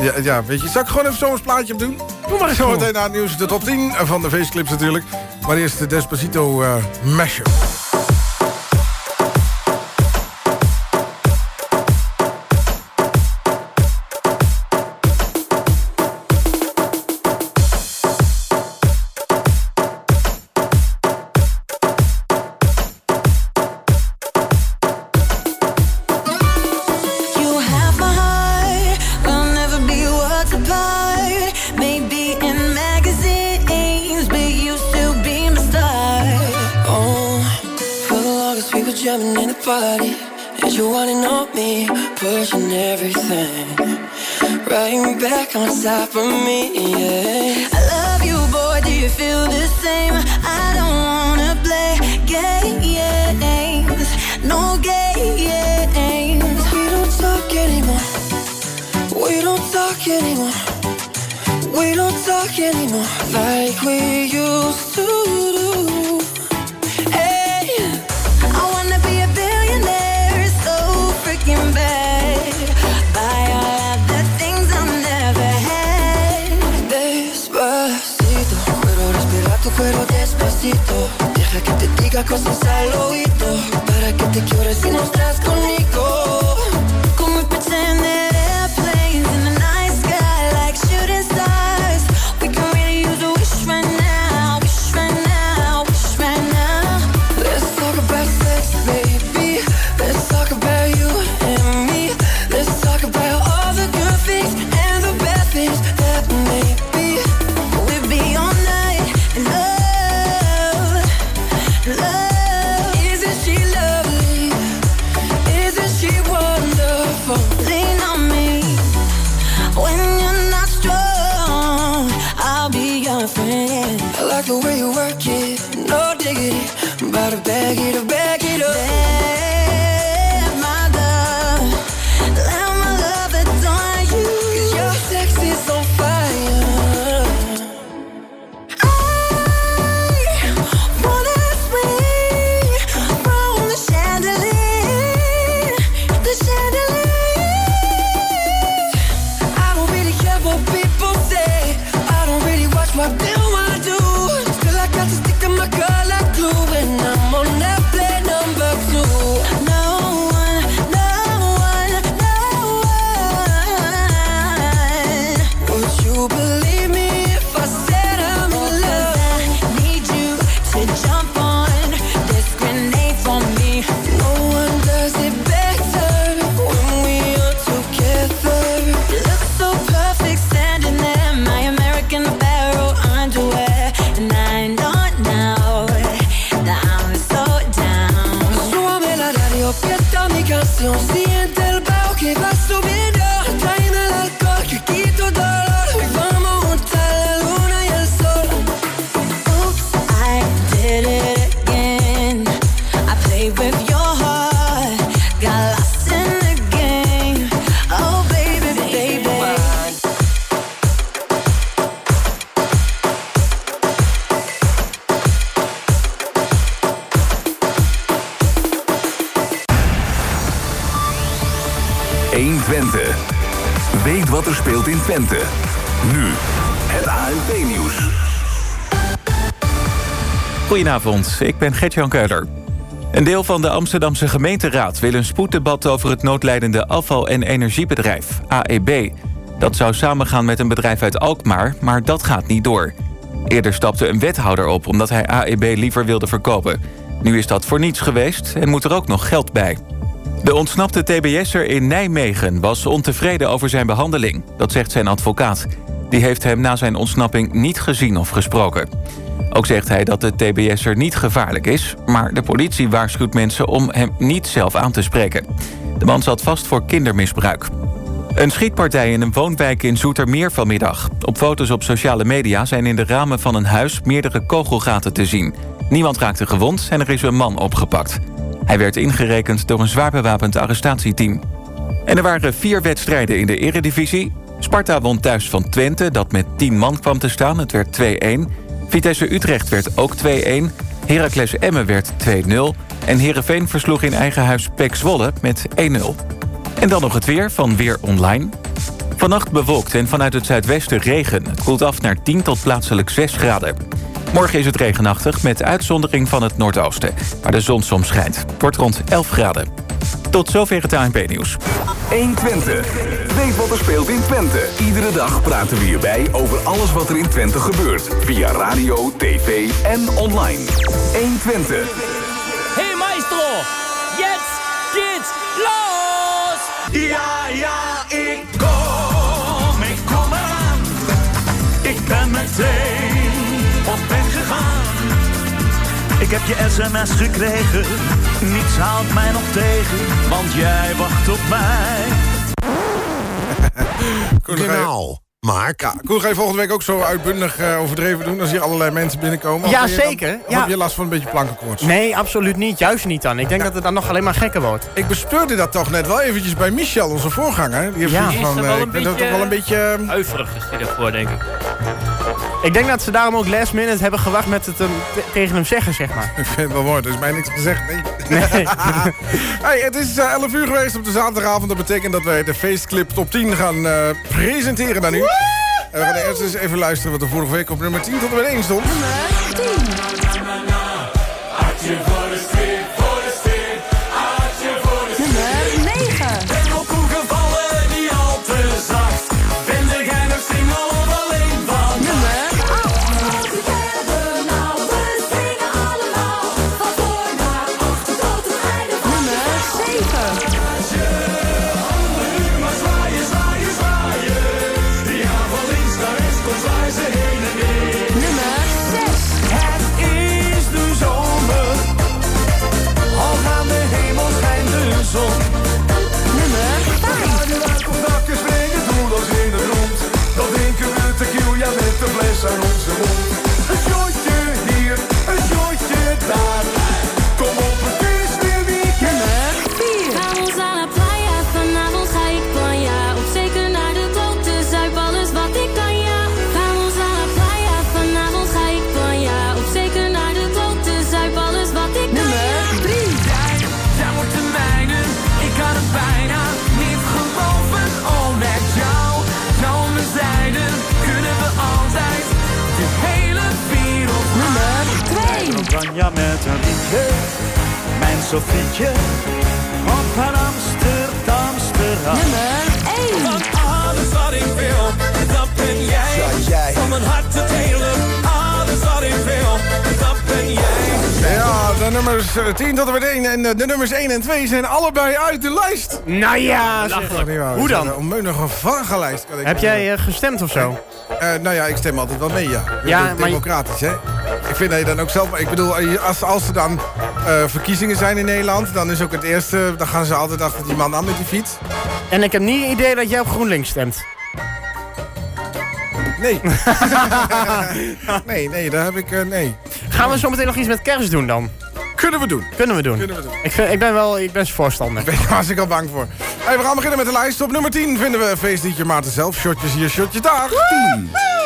ja, ja, weet je, zal ik gewoon even zo'n plaatje op doen? Doe maar eens Zo gewoon. meteen na het nieuws de top 10 van de feestclips natuurlijk. Maar eerst de Despacito eh mashup. Diga cosas al oído. Para que te quiero si no Ik ben Gert-Jan Keuler. Een deel van de Amsterdamse gemeenteraad wil een spoeddebat over het noodlijdende afval- en energiebedrijf, AEB. Dat zou samengaan met een bedrijf uit Alkmaar, maar dat gaat niet door. Eerder stapte een wethouder op omdat hij AEB liever wilde verkopen. Nu is dat voor niets geweest en moet er ook nog geld bij. De ontsnapte TBS'er in Nijmegen was ontevreden over zijn behandeling. Dat zegt zijn advocaat. Die heeft hem na zijn ontsnapping niet gezien of gesproken. Ook zegt hij dat de TBS'er niet gevaarlijk is... maar de politie waarschuwt mensen om hem niet zelf aan te spreken. De man zat vast voor kindermisbruik. Een schietpartij in een woonwijk in Zoetermeer vanmiddag. Op foto's op sociale media zijn in de ramen van een huis... meerdere kogelgaten te zien. Niemand raakte gewond en er is een man opgepakt. Hij werd ingerekend door een zwaar bewapend arrestatieteam. En er waren vier wedstrijden in de eredivisie. Sparta won thuis van Twente, dat met 10 man kwam te staan. Het werd 2-1. Vitesse Utrecht werd ook 2-1. Heracles Emmen werd 2-0. En Heerenveen versloeg in eigen huis Pek Zwolle met 1-0. En dan nog het weer van Weer Online. Vannacht bewolkt en vanuit het zuidwesten regen. Het koelt af naar 10 tot plaatselijk 6 graden. Morgen is het regenachtig met uitzondering van het noordoosten. Waar de zon soms schijnt. Wordt rond 11 graden. Tot zover het ANP-nieuws. 120. Weet wat er speelt in Twente. Iedere dag praten we hierbij over alles wat er in Twente gebeurt. Via radio, tv en online. 120. Hey maestro, jetzt geht's los! Ja, ja, ik kom, ik kom eraan. Ik ben meteen Ik heb je sms gekregen, niets houdt mij nog tegen, want jij wacht op mij. Koen, ga je- Genau. Mark. Ja, Koen, ga je volgende week ook zo uitbundig eh, overdreven doen... als hier allerlei mensen binnenkomen? Ja, dan- zeker. Of Ja. heb je last van een beetje plankenkoorts? Nee, absoluut niet. Juist niet dan. Ik denk dat het dan nog alleen maar gekker wordt. Ik bespeurde dat toch net wel eventjes bij Michel, onze voorganger. Die heeft Ja. zoiets Die is van, er wel eh, een ik vind dat beetje- toch wel een beetje... eh, Huiverig is hij daarvoor, denk ik. Ik denk dat ze daarom ook last minute hebben gewacht met het te- tegen hem zeggen, zeg maar. Ik vind het wel mooi, er is mij niks gezegd. Nee. Nee. hey, het is eh, 11 uur geweest op de zaterdagavond. Dat betekent dat wij de feestclip top 10 gaan eh, presenteren naar nu. En we gaan eerst eens even luisteren wat er vorige week op nummer 10 tot en met 1 stond. Nummer Sofietje, op haar Amsterdamsterras. Nummer 1. Van alles wat ik wil, dat ben jij. Ja, jij. Van mijn hart het hele, alles wat ik wil, dat ben jij. Ja, de nummers eh, 10 tot en met 1 en eh, de nummers 1 en 2 zijn allebei uit de lijst. Nou ja, waar, Hoe dan? Een vage lijst. Kan ik Heb jij eh, gestemd of zo? Eh, nou ja, ik stem altijd wel mee, ja. Ja, maar- Democratisch, hè? Ik vind dat je dan ook zelf... Ik bedoel, eh, als, als er dan eh, verkiezingen zijn in Nederland... dan is ook het eerste... dan gaan ze altijd achter die man aan met die fiets. En ik heb niet het idee dat jij op GroenLinks stemt. Nee. nee, nee, daar heb ik... eh, nee. Gaan we zo meteen nog iets met kerst doen dan? Kunnen we doen. Kunnen we doen. Kunnen we doen. Ik, vind, ik ben wel ik ben voorstander. Daar was ik al bang voor. Hey, we gaan beginnen met de lijst. Op nummer 10 vinden we feestliedje Maarten zelf. Shotjes hier, shotje daar. 10.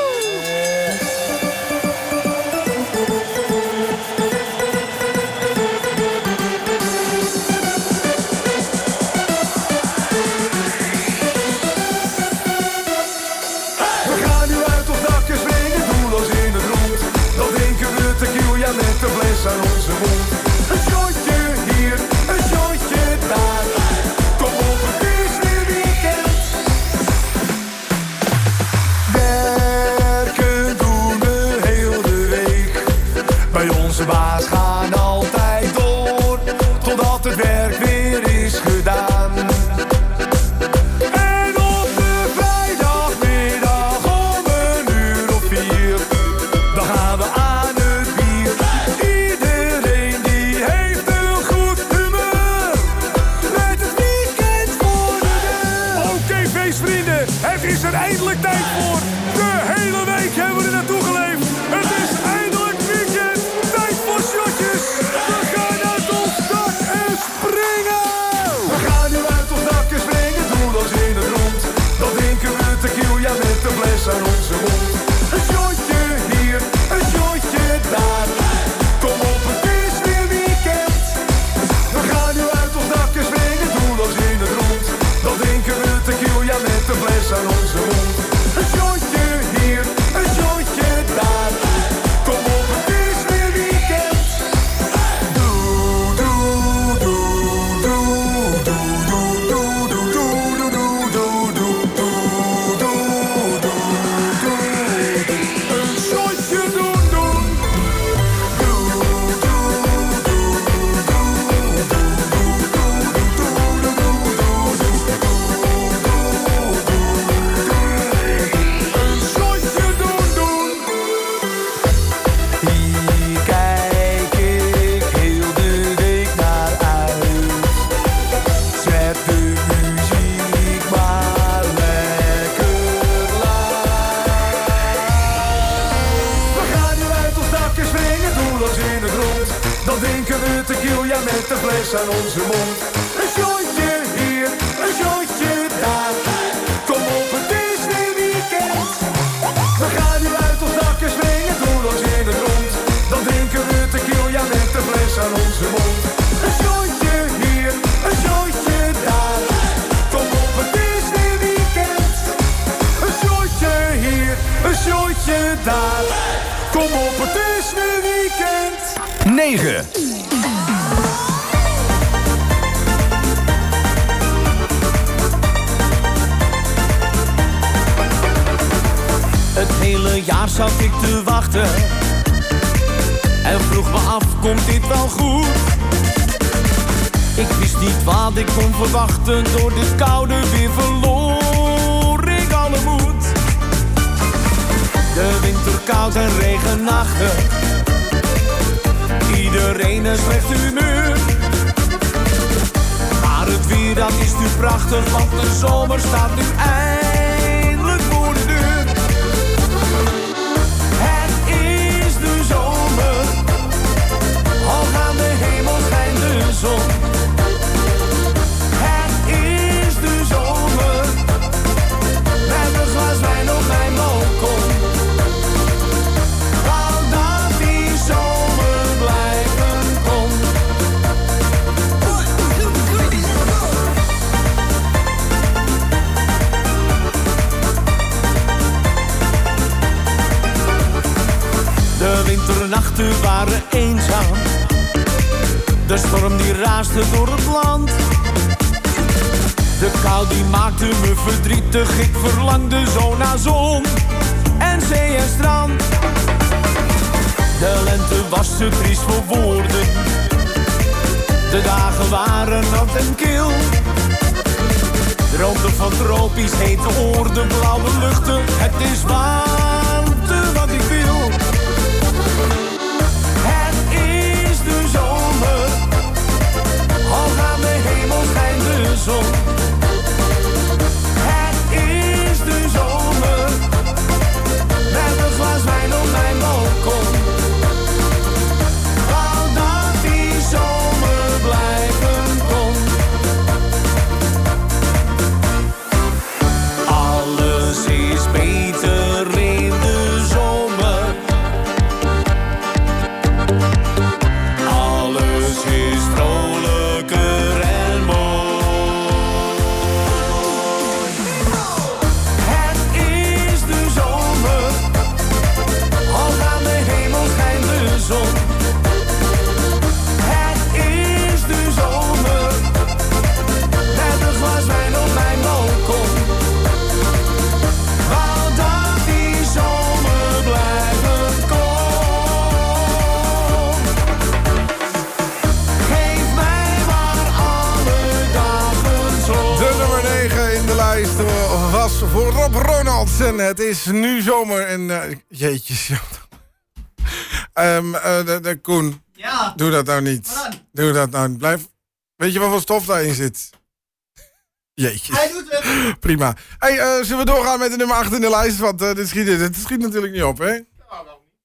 De storm die raasde door het land. De kou die maakte me verdrietig, ik verlangde zo naar zon en zee en strand. De lente was te triest voor woorden, de dagen waren nat en kil. Droomde van tropisch hete oorden, blauwe luchten, het is waar zon Het is nu zomer en... eh, jeetjes. joh. Ehm eh, de, de Koen. Ja. Doe dat nou niet. Doe dat nou niet. Blijf... Weet je wat voor stof daarin zit? Jeetjes. Hij doet het. Prima. Hey, eh, zullen we doorgaan met de nummer 8 in de lijst? Want eh, dit, schiet, dit schiet natuurlijk niet op, hè?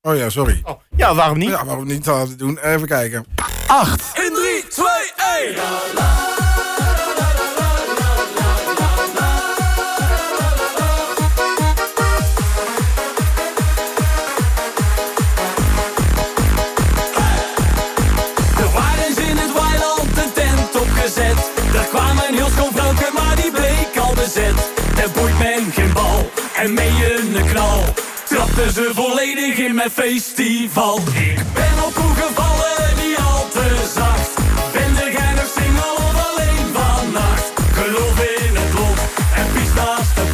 Oh ja, sorry. Ja, waarom niet? Ja, waarom niet? Laten we het doen. Even kijken. 8. In 3, 2, 1. En mee een knal. Trapten ze volledig in mijn festival. Ik ben op hoe gevallen, niet al te zacht. Ben de geinig single of alleen vannacht. Geloof in het lot en pies naast de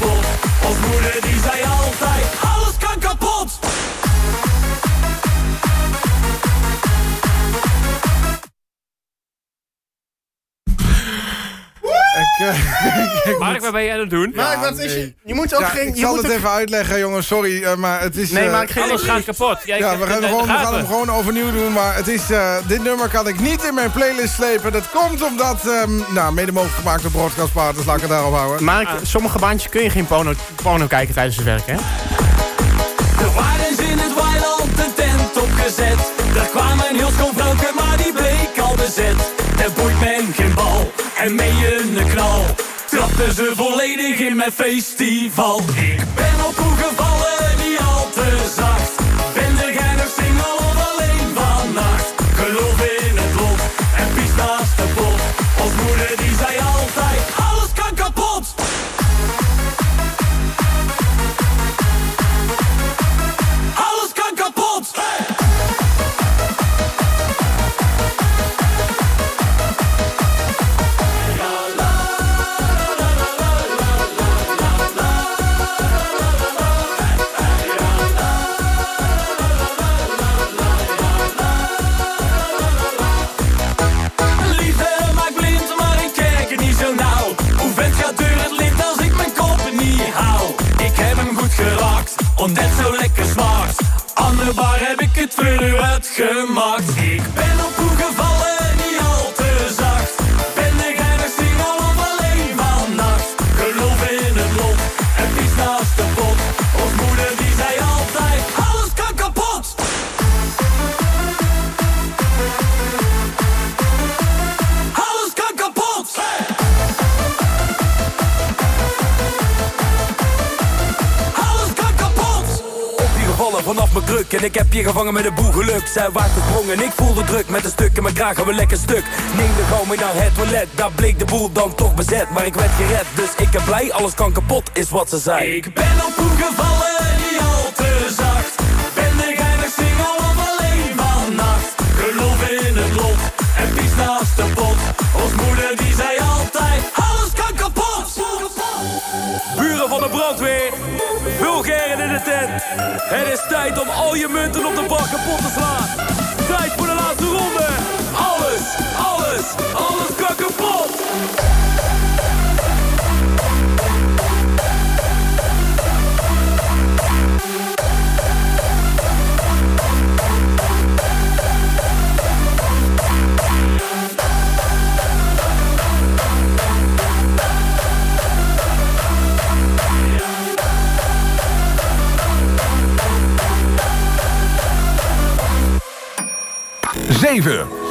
Mark, wat ben jij aan het doen? Mark, wat is je? Je moet ook Ja, geen... ik je zal moet het ook- even uitleggen, jongens. Sorry, eh, maar het is... Nee, eh, maak geen Alles gaat kapot. Jij Ja, we gaan, gewoon, we gaan hem gewoon overnieuw doen. Maar het is, eh, dit nummer kan ik niet in mijn playlist slepen. Dat komt omdat, ehm, nou, mede mogelijk gemaakt door Broadcastpartners. Laat ik het daarop houden. Mark, sommige baantjes kun je geen porno, porno kijken tijdens het werk, hè? Er waren in het weiland een tent opgezet. Daar kwamen heel schoon vrouwke, maar die bleek al bezet. Er boeit men geen en mee een knal. Trapten ze volledig in mijn festival. Ik ben op hoe gevallen, niet al te zacht. En ik heb je gevangen met een boel geluk Zij waart gesprongen en ik voelde druk Met een stuk in mijn kraag gaan we lekker stuk Neem de gauw mee naar het toilet Daar bleek de boel dan toch bezet Maar ik werd gered, dus ik ben blij Alles kan kapot, is wat ze zei Ik ben op hoe gevallen, niet al te zacht. Ben de geinig single of alleen vannacht. Geloof in het lot en pies naast de pot. Ons moeder die zei altijd, alles kan kapot. Buren van de brandweer In de tent. Het is tijd om al je munten op de bak kapot te slaan. Tijd voor de laatste ronde. Alles, alles, alles kan kapot 7.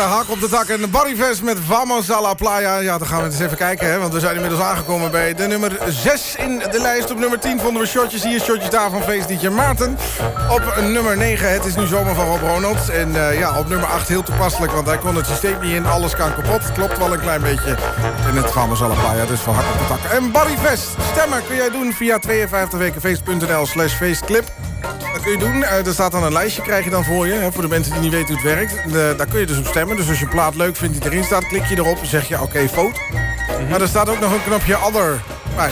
Hak op de tak en Barry Vest met Vamos a la Playa. Ja, dan gaan we eens even kijken, hè, want we zijn inmiddels aangekomen bij de nummer 6 in de lijst. Op nummer 10 vonden we shotjes hier, shotjes daar van feestliedje Maarten. Op nummer 9, het is nu zomer van Rob Ronalds. En eh, ja, op nummer 8 heel toepasselijk, want hij kon het systeem niet in. Alles kan kapot. Klopt wel een klein beetje in het Vamos la Playa. Dus van hak op de tak. En Barry Vest, stemmen kun jij doen via 52wekenfeest.nl slash feestclip. Dat kun je doen. Eh, er staat dan een lijstje, krijg je dan voor je. Hè, voor de mensen die niet weten hoe het werkt. Eh, daar kun je dus op stemmen. Dus als je een plaat leuk vindt die erin staat, klik je erop. Dan zeg je oké, vote. Maar er staat ook nog een knopje other bij.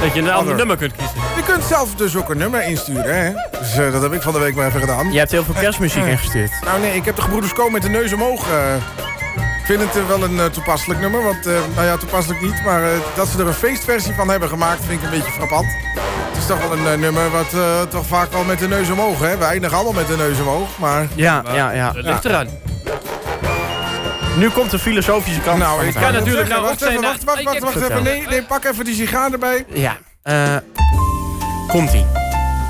Dat je een ander nummer kunt kiezen. Je kunt zelf dus ook een nummer insturen. Hè? Dus eh, dat heb ik van de week maar even gedaan. Je hebt heel veel kerstmuziek ingestuurd. Nou nee, ik heb de gebroeders Ko met de neus omhoog. ik vind het wel een eh, toepasselijk nummer. Want, eh, nou ja, toepasselijk niet. Maar eh, dat ze er een feestversie van hebben gemaakt, vind ik een beetje frappant. Het is toch wel een eh, nummer wat eh, toch vaak wel met de neus omhoog. Hè? We eindigen allemaal met de neus omhoog. Maar Ja, ja, ja. Dat ligt eraan. Nu komt de filosofische kant Nou, van ik kan natuurlijk nou wacht even, zijn, wacht, wacht, wacht, wacht even. Nee, nee, pak even die sigaar erbij. Ja. eh Komt-ie.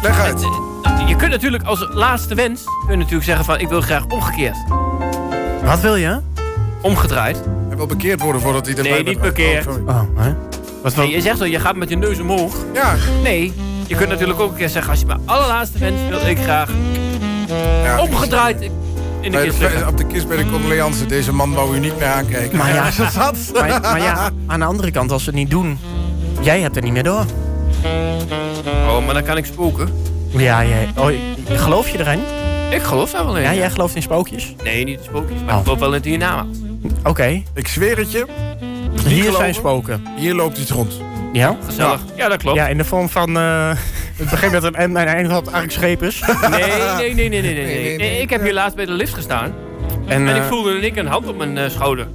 Leg uit. Je kunt natuurlijk als laatste wens kun je natuurlijk zeggen van ik wil graag omgekeerd. Wat wil je? Omgedraaid. Hij wil bekeerd worden voordat hij erbij Nee, niet bekeerd. Oh, sorry. Oh, hè? Wat Nee, je zegt al, je gaat met je neus omhoog. Ja, Nee, je kunt natuurlijk ook een keer zeggen als je mijn allerlaatste wens wil ik graag ja. omgedraaid in de kist liggen. op de kist bij de condoleance. Deze man wou u niet meer aankijken. Maar ja, Zo zat. maar, maar ja, aan de andere kant, als ze het niet doen... Jij hebt er niet meer door. Oh, maar dan kan ik spoken. Ja, jij, oh, geloof je erin? Ik geloof daar wel in. Ja, jij gelooft in spookjes? Nee, niet de spookjes, maar Oh. ik geloof wel in het. Oké, Ik zweer het je. Hier geloven? zijn spoken. Hier loopt iets rond. Ja? Gezellig. Ja, dat klopt. Ja, in de vorm van... eh het begint met een M en eindigt eigenlijk schepers. Nee, nee, nee, nee, nee, nee, nee, nee. nee. Nee, ik heb hier laatst bij de lift gestaan. En, En ik eh, voelde in ik een hand op mijn eh, schouder.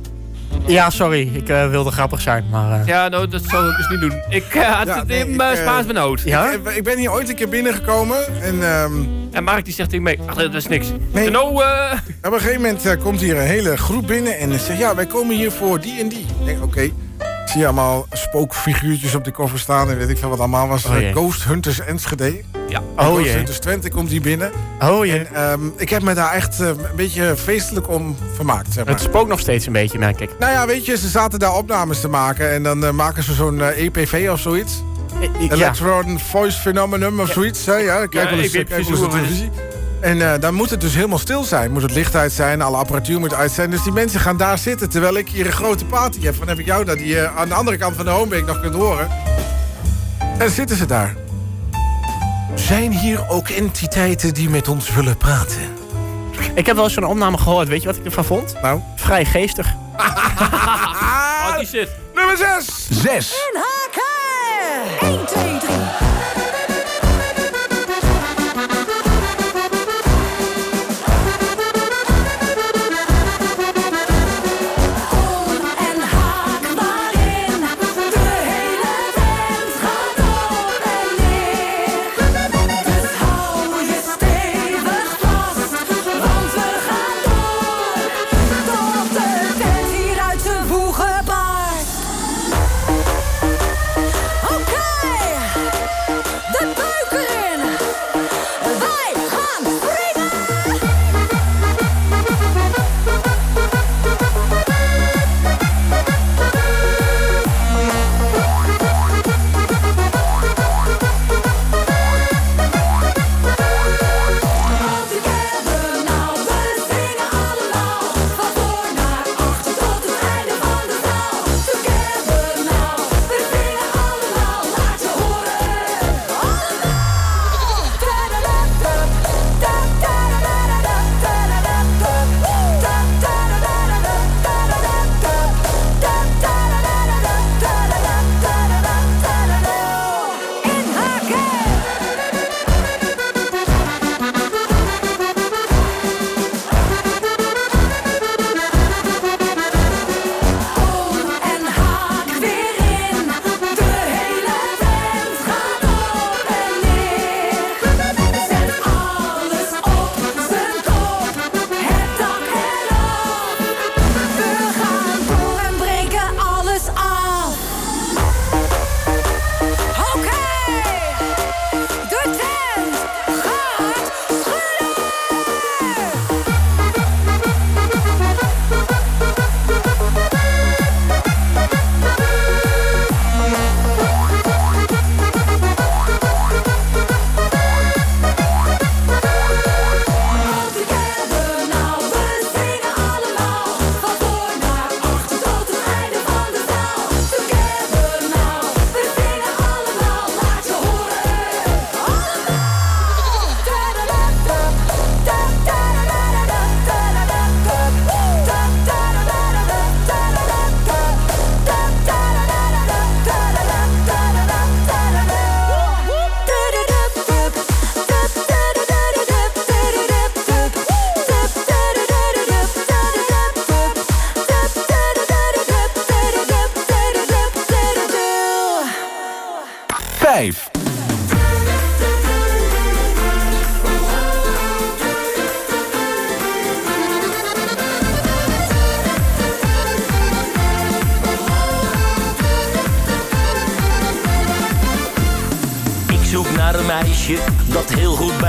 Ja, sorry. Ik eh, wilde grappig zijn, maar... eh, Ja, nou, dat zou ik dus niet doen. Ik eh, had Ja, het nee, in ik, mijn eh, Spaans benauwd. ja? Ik, ik ben hier ooit een keer binnengekomen. En ehm, En Mark die zegt tegen mij, ach, dat is niks. Nee. Nee. Nou, eh, op een gegeven moment komt hier een hele groep binnen. En zegt, ja, wij komen hier voor die en die. Ik denk, oké. Zie allemaal spookfiguurtjes op de koffer staan. En weet ik veel wat allemaal was. Oh, jee. Ghost Hunters Enschede. ja. Oh Ghost jee. Hunters Twente komt hier binnen. Oh jee. En ehm, ik heb me daar echt eh, een beetje feestelijk om vermaakt, zeg maar. Het spookt nog steeds een beetje, merk ik. Nou ja, weet je, ze zaten daar opnames te maken. En dan eh, maken ze zo'n eh, EPV of zoiets. Ja. Electron Voice Phenomenon of zoiets. Hè? Ja, kijk wel eens, ik kijk wel is. televisie. En eh, dan moet het dus helemaal stil zijn. Moet het licht uit zijn, alle apparatuur moet uit zijn. Dus die mensen gaan daar zitten terwijl ik hier een grote party heb. Dan heb ik jou daar die je aan de andere kant van de homebeek nog kunt horen. En dan zitten ze daar. Zijn hier ook entiteiten die met ons willen praten? Ik heb wel eens zo'n opname gehoord. Weet je wat ik ervan vond? Nou, Vrij geestig. Oh, die zit. nummer 6. 6. En haken! 1, 2, 3.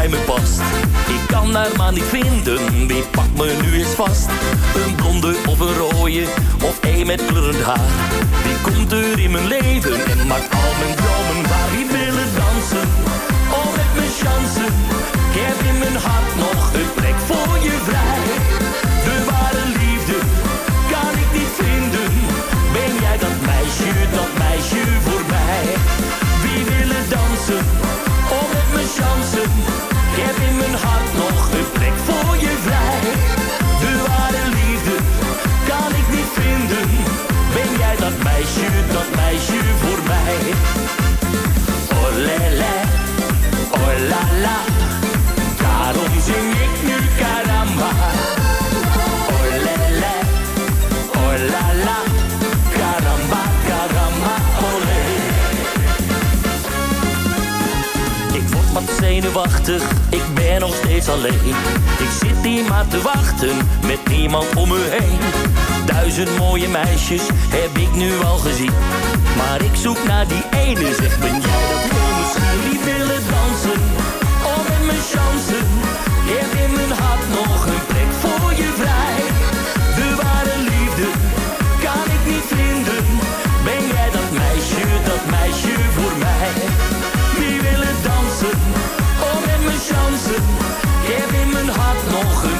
Ik kan haar maar niet vinden, wie pakt me nu eens vast? Een blonde of een rode, of een met kleurend haar. Wie komt er in mijn leven en maakt al mijn dromen waar? Wie willen dansen, oh met mijn chansen. Ik heb in mijn hart nog een plek voor je vrij. Mijn hart nog een plek voor je vrij. De ware liefde kan ik niet vinden. Ben jij dat meisje, dat meisje voor mij? Oh, lele, oh, la, la. Zenuwachtig, ik ben nog steeds alleen. Ik zit hier maar te wachten, met niemand om me heen. Duizend mooie meisjes heb ik nu al gezien. Maar ik zoek naar die ene, zeg ben jij dat heel misschien? Die willen dansen, oh met mijn chansen. Nog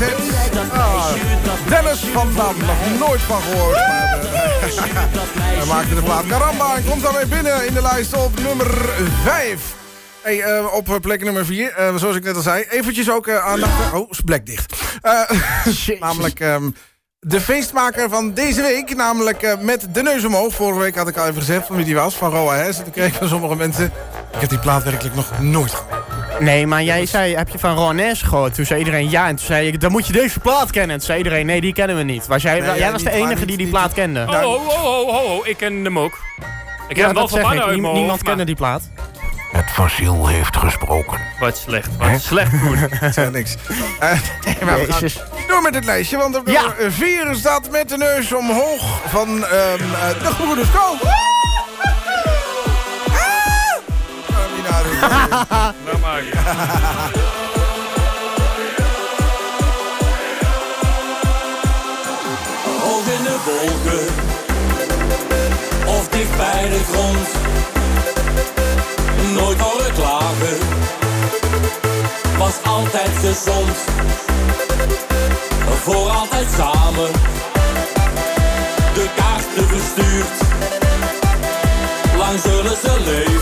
en. Ah, Dennis van Dam, nog nooit van gehoord. Maar, eh, hij maakte de plaat Caramba en komt daarmee binnen in de lijst op nummer 5. Hey, eh, op plek nummer 4, zoals ik net al zei. Eventjes ook eh, aandacht... Oh, is plek dicht. Eh, namelijk ehm, de feestmaker van deze week. Namelijk eh, met de neus omhoog. Vorige week had ik al even gezegd van wie die was. Van Roa Hess. Toen kreeg ik van sommige mensen... Ik heb die plaat werkelijk nog nooit gehoord. Nee, maar jij zei, heb je van Roanes gehoord? Toen zei iedereen ja. En toen zei ik, dan moet je deze plaat kennen. En toen zei iedereen, nee, die kennen we niet. Was jij, Nee, jij ja, was niet, de enige niet- die die niet- plaat kende. Oh, oh, oh, oh, oh, oh, ik ken hem ook. Ik heb hem wel dat van zeg uit Niemand hoofd, kende die plaat. Het fossiel heeft gesproken. Wat slecht, wat slecht goed. Ja, niks. Eh, nee, maar we gaan Jezus. door met het lijstje, want op Ja. nummer 4 staat met de neus omhoog van ehm, eh, de gebroeders Kool. Nou in de wolken of dicht bij de grond. Nooit horen klagen, was altijd gezond. Voor altijd samen, de kaarten verstuurd. Lang zullen ze leven,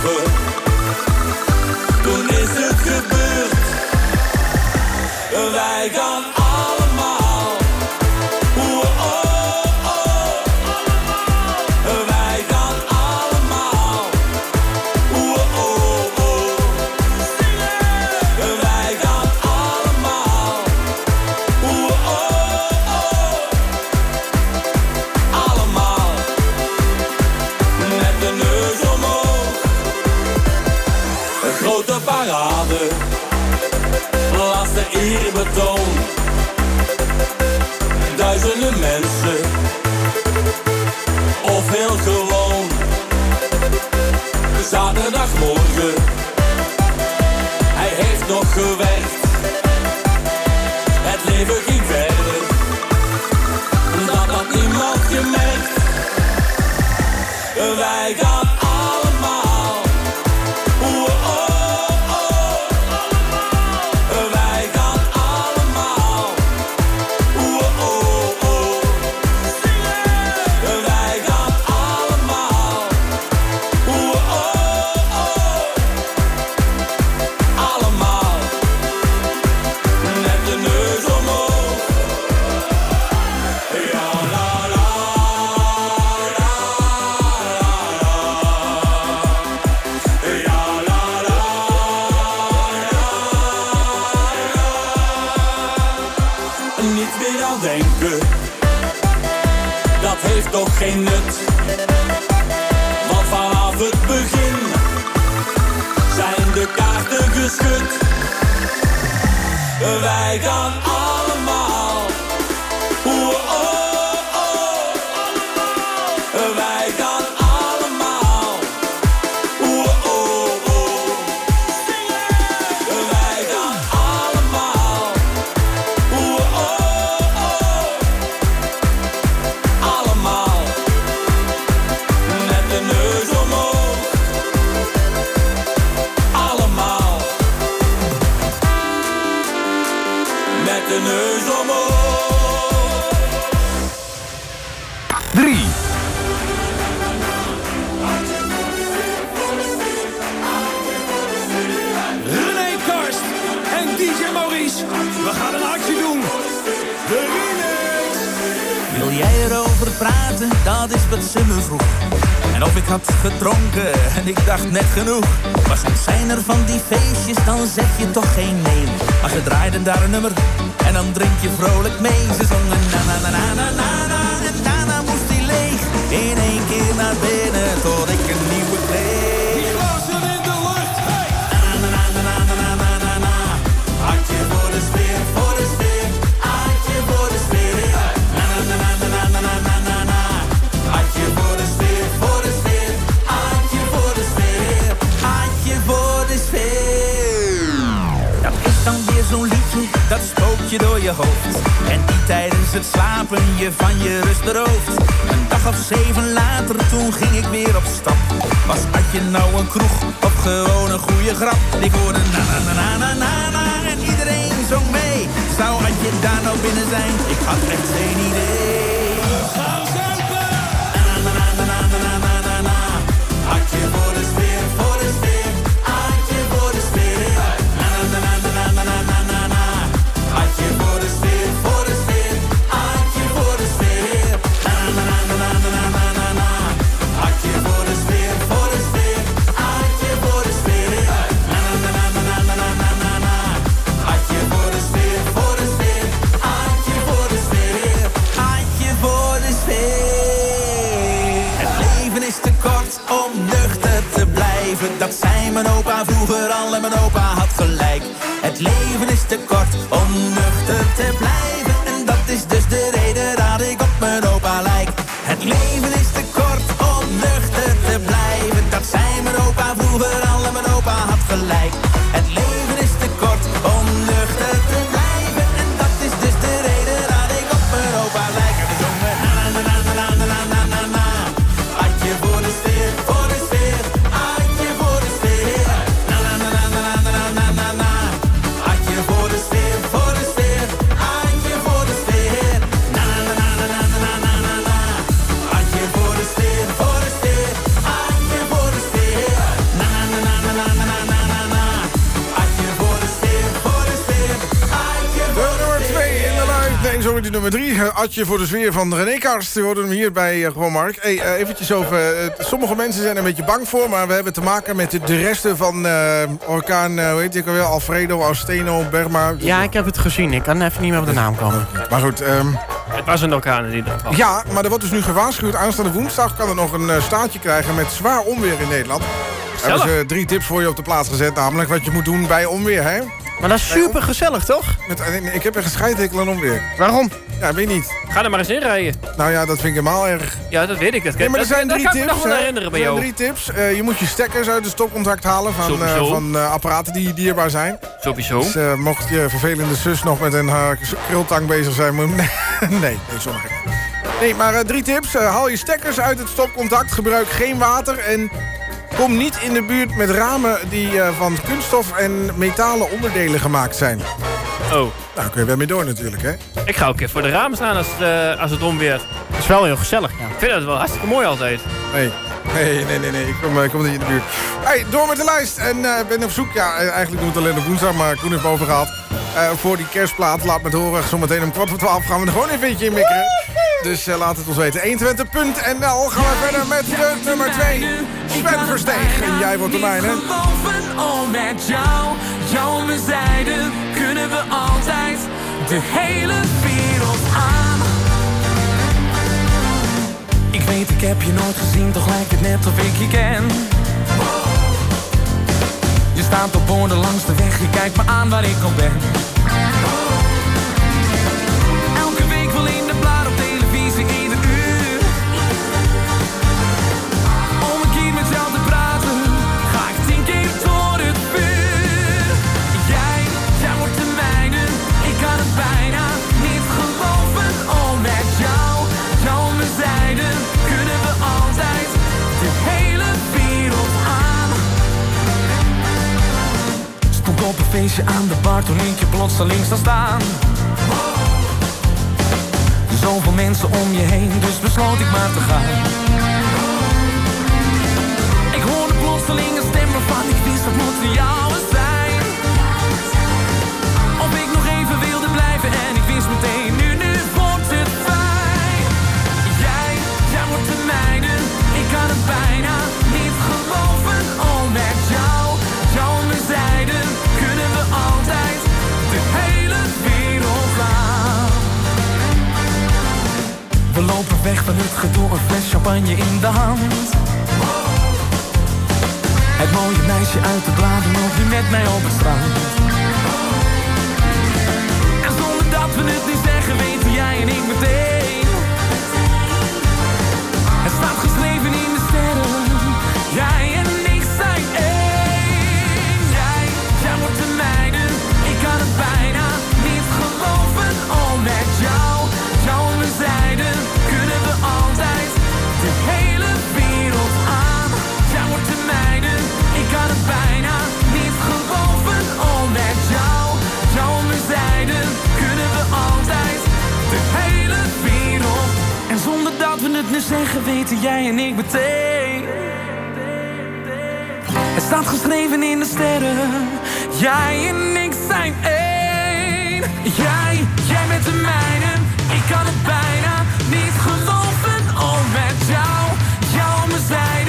slapen je van je rust berooft. Een dag of zeven later, toen ging ik weer op stap. Was had je nou een kroeg of gewoon een goede grap? Ik hoorde na na na na na na en iedereen zong mee. Zou had je daar nou binnen zijn? Ik had echt geen idee. Leven 3. Atje voor de sfeer van René Karst. We hoorden hem hier bij eh, Gewoon Mark. Hey, eh, eventjes over... eh, sommige mensen zijn er een beetje bang voor... maar we hebben te maken met de, de resten van eh, orkaan... eh, hoe heet die ook alweer? Alfredo, Austeno, Berma. Ja, ik heb het gezien. Ik kan even niet meer op de naam komen. Maar goed, ehm, Het was een orkaan in ieder geval. ja, maar er wordt dus nu gewaarschuwd. Aanstaande woensdag kan er nog een staartje krijgen met zwaar onweer in Nederland. Daar hebben ze drie tips voor je op de plaats gezet. Namelijk wat je moet doen bij onweer, hè? Maar dat is super gezellig, toch? Met, ik heb een gescheidhekel aan onweer. Waarom? Ja, weet niet. Ga er maar eens in rijden. Nou ja, dat vind ik helemaal erg. Ja, dat weet ik. Dat, Nee, maar er dat- zijn dat drie kan ik me tips. nog wel herinneren bij er zijn jou. drie tips. Eh, je moet je stekkers uit het stopcontact halen van, eh, van eh, apparaten die dierbaar zijn. Sowieso. Dus mocht je vervelende zus nog met een uh, krultang bezig zijn, moet nee, nee, nee, sommige. Nee, maar eh, drie tips. Haal je stekkers uit het stopcontact. Gebruik geen water en kom niet in de buurt met ramen die eh, van kunststof en metalen onderdelen gemaakt zijn. Oh. Nou, kun je wel mee door natuurlijk, hè? Ik ga ook even voor de ramen staan als, het, eh, als het onweert. Dat is wel heel gezellig, ja. Ik vind dat wel hartstikke mooi altijd. Nee, nee, nee, nee, nee. Ik kom, eh, ik kom niet in de buurt. Hey, door met de lijst. En eh ben op zoek. Ja, eh, eigenlijk doen het alleen op woensdag, maar Koen heeft boven gehad. Eh, voor die kerstplaat, laat me het horen. Zometeen om kwart voor twaalf gaan we er gewoon even in mikkeren. Dus laat het ons weten. 120.nl gaan we verder met de nummer 2. Sven Versteeg. En jij wordt de mijne. Met jou, kunnen we altijd de hele wereld aan. Ik weet, ik heb je nooit gezien, toch lijkt het net of ik je ken. Je staat op borden langs de weg, je kijkt me aan waar ik al ben. Feestje aan de bar toen ik je plotseling zag staan. Zoveel mensen om je heen, dus besloot ik maar te gaan. Ik hoorde plotseling een stem waarvan ik wist dat de van het gedoe, een fles champagne in de hand. Het mooie meisje uit de bladen loop je met mij op het strand. En zonder dat we het nu zeggen, weten jij en ik meteen. Nu zeggen, weten jij en ik meteen. Het staat geschreven in de sterren. Jij en ik zijn één. Jij, jij met de mijne. Ik kan het bijna niet geloven. Oh, met jou, jou mijn zijde.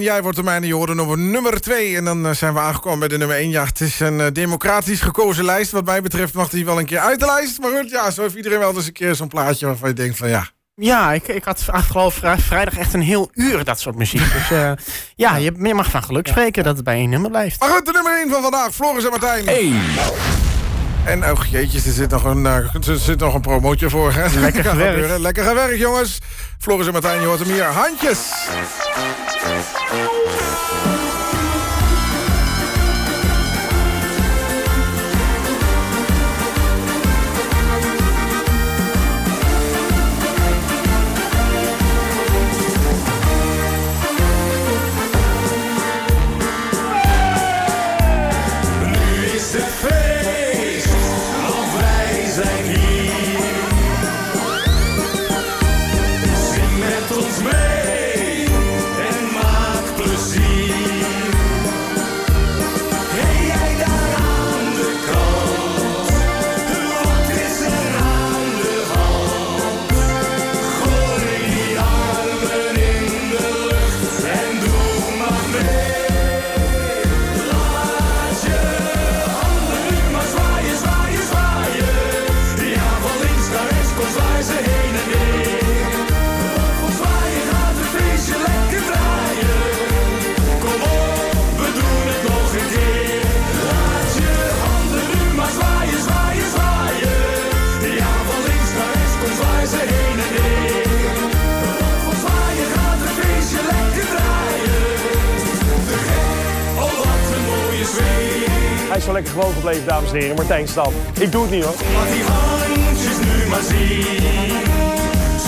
Jij wordt de mijne. Je hoorde nummer nummer 2. En dan eh, zijn we aangekomen bij de nummer 1. Ja, het is een eh, democratisch gekozen lijst. Wat mij betreft mag die wel een keer uit de lijst. Maar goed, ja, zo heeft iedereen wel eens een keer zo'n plaatje waarvan je denkt van ja. Ja, ik, ik had afgelopen vrij- vrijdag echt een heel uur dat soort muziek. Dus eh, ja, je, je mag van geluk spreken dat het bij één nummer blijft. Maar goed, de nummer 1 van vandaag. Floris en Martijn. Hey. En oh jeetjes, er zit nog een, eh, er zit nog een promootje voor. Hè? Lekker gewerkt. Lekker gewerkt, jongens. Floris en Martijn, je hoort hem hier. Handjes. Dames en heren. Martijn Stam. Ik doe het niet hoor. Laat die handjes nu maar zien.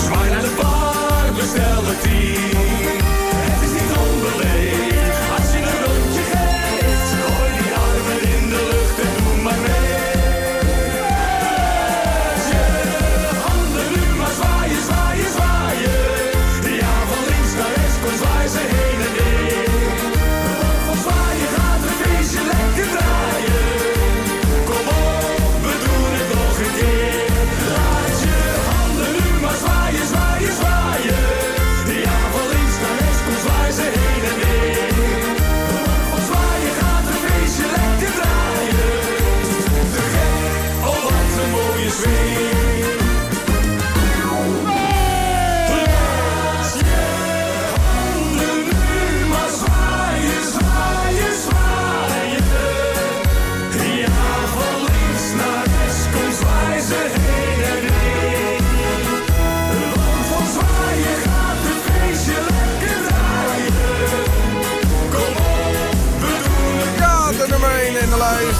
Zwaai naar de bar, bestel de tien.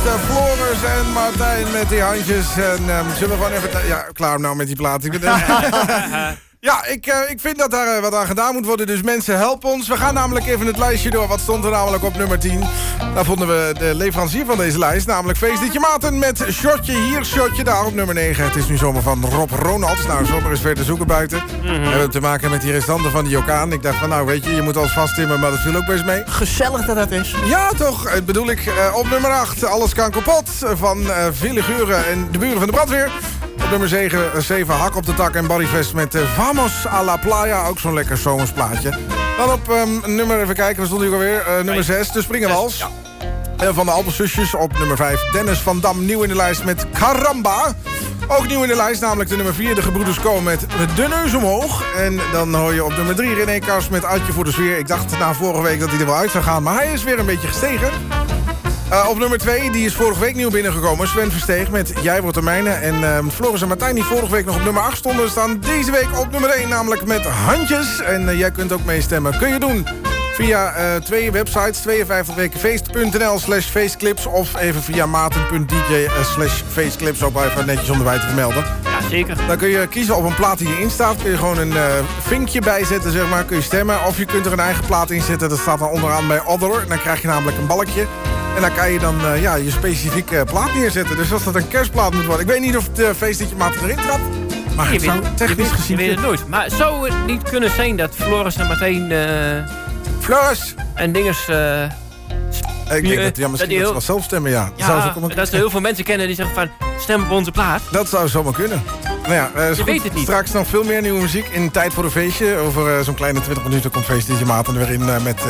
Eh, Floris en Martijn met die handjes. En ehm, zullen we gewoon even... Ja, klaar nou met die plaat. Ik ben- Ja, ik, eh, ik vind dat daar eh, wat aan gedaan moet worden. Dus mensen, help ons. We gaan namelijk even het lijstje door. Wat stond er namelijk op nummer 10? Daar vonden we de leverancier van deze lijst. Namelijk Feestliedje Maten met Shotje hier, Shotje daar op nummer 9. Het is nu zomer van Rob Ronalds. Nou, zomer is weer te zoeken buiten. We hebben te maken met die restanten van die orkaan. Ik dacht van, nou weet je, je moet alles vasttimmen, maar dat viel ook best mee. Gezellig dat dat is. Ja, toch? Het bedoel ik. eh, op nummer 8, Alles kan kapot. Van eh Ville Geuren en de buren van de brandweer. Op nummer 7, 7 Hak op de tak en Barryfest met eh, Vamos a la Playa. Ook zo'n lekker zomersplaatje. Dan op ehm, nummer, even kijken, waar stond hij ook alweer? Eh, nummer 6, de Springenwals. Eh, van de Alpenzusjes op nummer 5. Dennis van Dam, nieuw in de lijst met Caramba. Ook nieuw in de lijst, namelijk de nummer 4, de Gebroeders Co. met De Neus Omhoog. En dan hoor je op nummer 3 René Kars met Uitje voor de Sfeer. Ik dacht na vorige week dat hij er wel uit zou gaan, maar hij is weer een beetje gestegen. Eh, op nummer 2, die is vorige week nieuw binnengekomen. Sven Versteeg met Jij wordt de mijne. En ehm, Floris en Martijn, die vorige week nog op nummer 8 stonden... staan deze week op nummer 1, namelijk met Handjes. En eh, jij kunt ook meestemmen. Kun je doen via eh, twee websites. 52wekenfeest.nl slash feestclips... of even via maten.dj eh, slash feestclips. Ook even netjes onderbij te vermelden. Ja, zeker. Dan kun je kiezen op een plaat die erin staat. Kun je gewoon een eh, vinkje bijzetten, zeg maar. Kun je stemmen. Of je kunt er een eigen plaat in zetten. Dat staat dan onderaan bij Other. Dan krijg je namelijk een balkje. En dan kan je dan ja, je specifieke plaat neerzetten. Dus als dat een kerstplaat moet worden. Ik weet niet of het uh, feestliedje maat erin trapt. Maar Je het zou weet, je technisch weet- gezien... je weet het nooit. Maar zou het niet kunnen zijn dat Floris en Martijn... eh Floris! En dinges... eh, Ik denk dat, ja, misschien dat ze wel zelf stemmen, ja. Ja, zou ze ook dat er heel veel mensen kennen die zeggen van... Stem op onze plaat. Dat zou zomaar kunnen. Nou ja, eh, goed. weet het niet. Straks nog veel meer nieuwe muziek in Tijd voor een Feestje. Over eh, zo'n kleine 20 minuten komt Feestliedje Maarten er weer in... met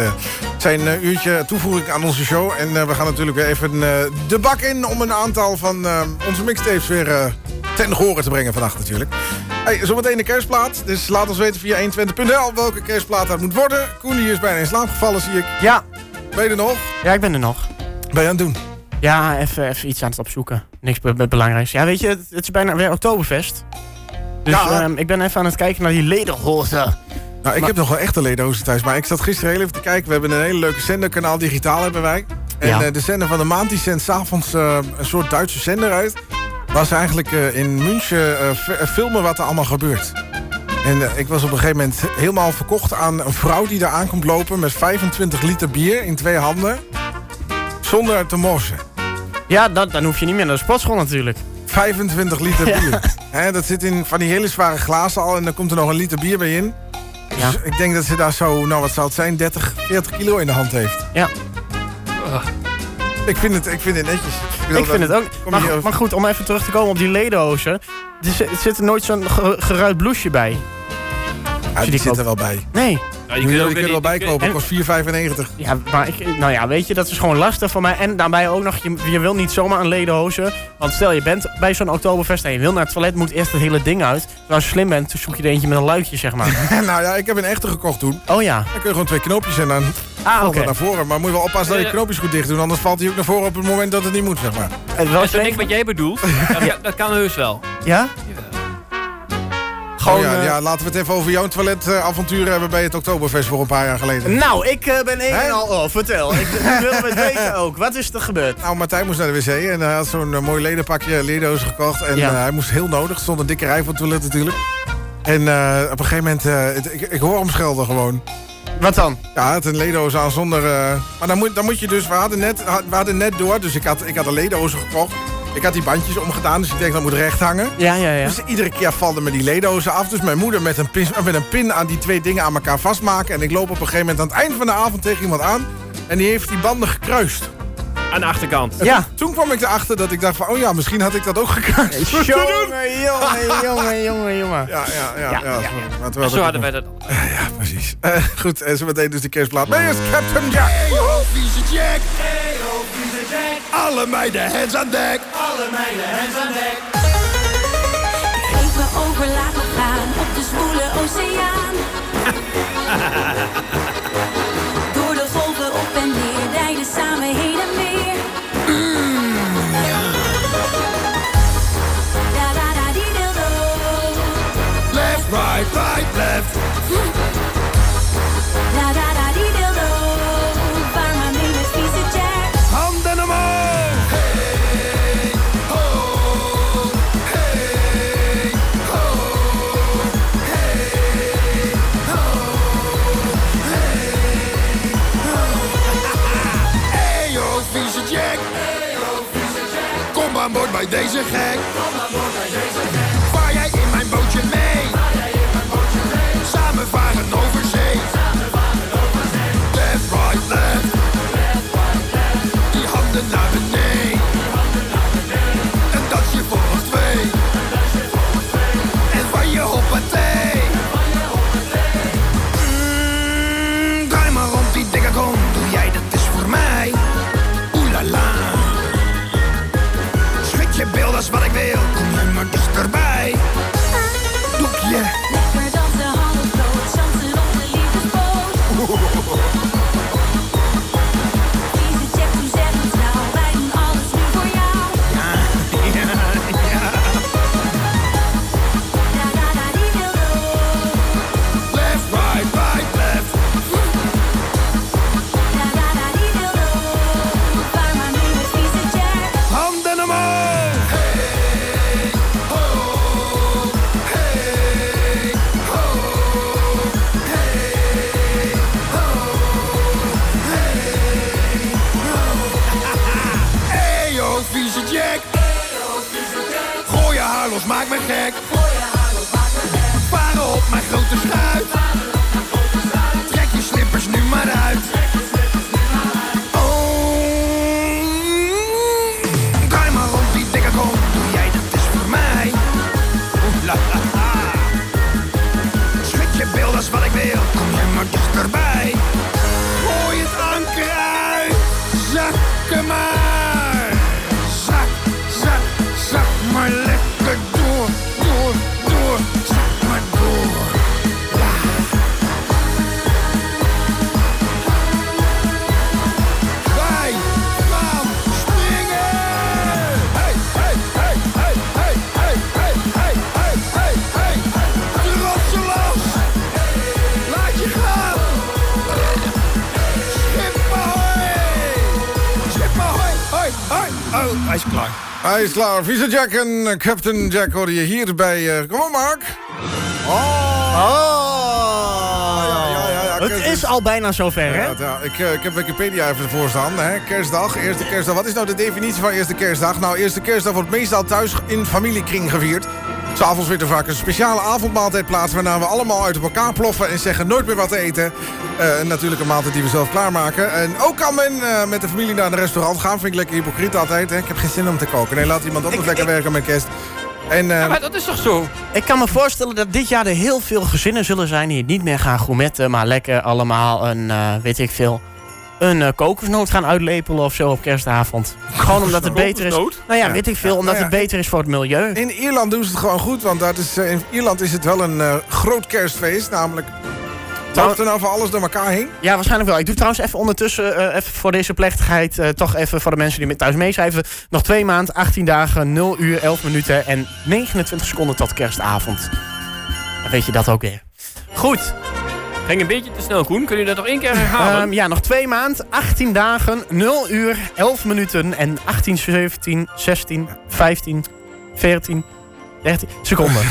zijn uurtje toevoeging aan onze show. En we gaan natuurlijk weer even de bak in... om een aantal van onze mixtapes weer ten gehore te brengen vannacht natuurlijk. Hey, zometeen de kerstplaat. Dus laat ons weten via 120.nl welke kerstplaat dat moet worden. Koen die is bijna in slaap gevallen, zie ik. Ja. Ben je er nog? Ja, ik ben er nog. Ben je aan het doen? Ja, even, even iets aan het opzoeken. Niks be- be- belangrijks. Ja, weet je, het, het is bijna weer Oktoberfest. Dus Ja. ehm, ik ben even aan het kijken naar die lederhozen. Nou, ik heb nog wel echte ledenhozen thuis. Maar ik zat gisteren heel even te kijken. We hebben een hele leuke zenderkanaal digitaal hebben wij. En Ja. eh, de zender van de maand die zendt s'avonds eh een soort Duitse zender uit. Ze eigenlijk eh, in München eh, eh, filmen wat er allemaal gebeurt. En eh, ik was op een gegeven moment helemaal verkocht aan een vrouw die daar aankomt lopen... met 25 liter bier in twee handen. Zonder te morsen. Ja, dat, dan hoef je niet meer naar de sportschool natuurlijk. 25 liter Ja. bier. Hè, dat zit in van die hele zware glazen al en dan komt er nog een liter bier bij in. Dus ik denk dat ze daar zo, nou wat zou het zijn, 30, 40 kilo in de hand heeft. Ja. Ik vind het, ik vind het netjes. Ik vind het ook. Maar, maar goed, om even terug te komen op die ledenhozen. Er zit, er nooit zo'n ge- geruit blouseje bij. Ja, die zit er wel bij. Nee. Ja, die kun je, er wel bij kopen, kost 4,95. Ja, maar ik, nou ja, weet je, dat is gewoon lastig voor mij. En daarbij ook nog, je, je wil niet zomaar een ledenhozen. Want stel, je bent bij zo'n Oktoberfest en je wil naar het toilet, moet eerst het hele ding uit. Maar als je slim bent, zoek je er eentje met een luikje, zeg maar. nou ja, ik heb een echte gekocht toen. Oh ja. Dan kun je gewoon twee knoopjes en dan Ah, valt naar voren. Maar moet je wel oppassen dat je knoopjes goed dicht doet. Anders valt hij ook naar voren op het moment dat het niet moet, zeg maar. Dat is ik wat jij bedoelt. dat, dat kan heus wel. Ja? Gewoon, Gewoon, ja, eh, ja, laten we het even over jouw toiletavontuur hebben bij het Oktoberfest voor een paar jaar geleden. Nou, ik eh, ben een Hè? en al... Oh, vertel. Ik, wil het weten ook. Wat is er gebeurd? Nou, Martijn moest naar de wc en hij had zo'n eh, mooi ledenpakje leerdozen gekocht. En Ja. hij moest heel nodig. Er stond een dikke rij het toilet natuurlijk. En op een gegeven moment, het- ik, ik hoor hem schelden gewoon. Wat dan? Ja, had een ledendoos aan zonder... maar dan moet, dan moet je dus... We hadden, net, we hadden net door, dus ik had, ik had een ledendoos gekocht. Ik had die bandjes omgedaan, dus ik denk dat moet recht hangen. Ja, ja, ja. Dus iedere keer valden me die ledendozen af. Dus mijn moeder met een, pin, met een pin aan die twee dingen aan elkaar vastmaken. En ik loop op een gegeven moment aan het eind van de avond tegen iemand aan. En die heeft die banden gekruist. Aan de achterkant. Ja. Toen kwam ik erachter dat ik dacht van... Oh ja, misschien had ik dat ook gekruist. Jongen, jongen, jongen, jongen, jongen. Ja, ja, ja. ja, Ja, ja. Zo hadden wij dat. Ja, precies. Eh, goed, en zo meteen dus de kerstplaat. Maar eerst Captain Jack. Eyo, vieze Jack. Jack. Alle meiden, hands aan dek. Alle meiden, hands aan dek. Geef me over, laat me gaan op de zwoele oceaan. Door de golven op en neer, rijden samen heen en weer. Da da da di dildo. Left, right, right, left. Da da Deze gek. Klaar. Vieze Jack en eh, Captain Jack hoorde je hier bij... eh, kom op, Mark. Oh. Het kerst is al bijna zover, hè? Ja, ja, ik, eh, ik heb Wikipedia even voor staan. Hè? Kerstdag, eerste kerstdag. Wat is nou de definitie van eerste kerstdag? Nou, eerste kerstdag wordt meestal thuis in familiekring gevierd. S'avonds vindt er vaak een speciale avondmaaltijd plaats... waarna we allemaal uit elkaar ploffen en zeggen nooit meer wat te eten. Eh, en natuurlijk een maaltijd die we zelf klaarmaken. En ook kan men eh, met de familie naar een restaurant gaan. Vind ik lekker hypocriet altijd. Hè? Ik heb geen zin om te koken. Nee, laat iemand anders lekker werken met kerst. En, eh, maar dat is toch zo? Ik kan me voorstellen dat dit jaar er heel veel gezinnen zullen zijn... die het niet meer gaan gourmetten, maar lekker allemaal een, eh, weet ik veel... een kokosnoot gaan uitlepelen of zo op kerstavond. Gewoon omdat het beter is. Nou ja, Ja. weet ik veel, Ja, omdat nou ja, het beter is voor het milieu. In Ierland doen ze het gewoon goed, want dat is, eh, in Ierland is het wel een eh, groot kerstfeest. Namelijk, loopt er nou van alles door elkaar heen? Ja, waarschijnlijk wel. Ik doe trouwens even ondertussen, eh, even voor deze plechtigheid, eh, toch even voor de mensen die met thuis meeschrijven. Nog twee maanden, 18 dagen, 0 uur, 11 minuten en 29 seconden tot kerstavond. Dan weet je dat ook weer. Goed. Ging een beetje te snel, Koen. Kun je dat nog één keer herhalen? Ehm, ja, nog twee maanden, 18 dagen, 0 uur, 11 minuten en 18, 17, 16, 15, 14, 13 seconden.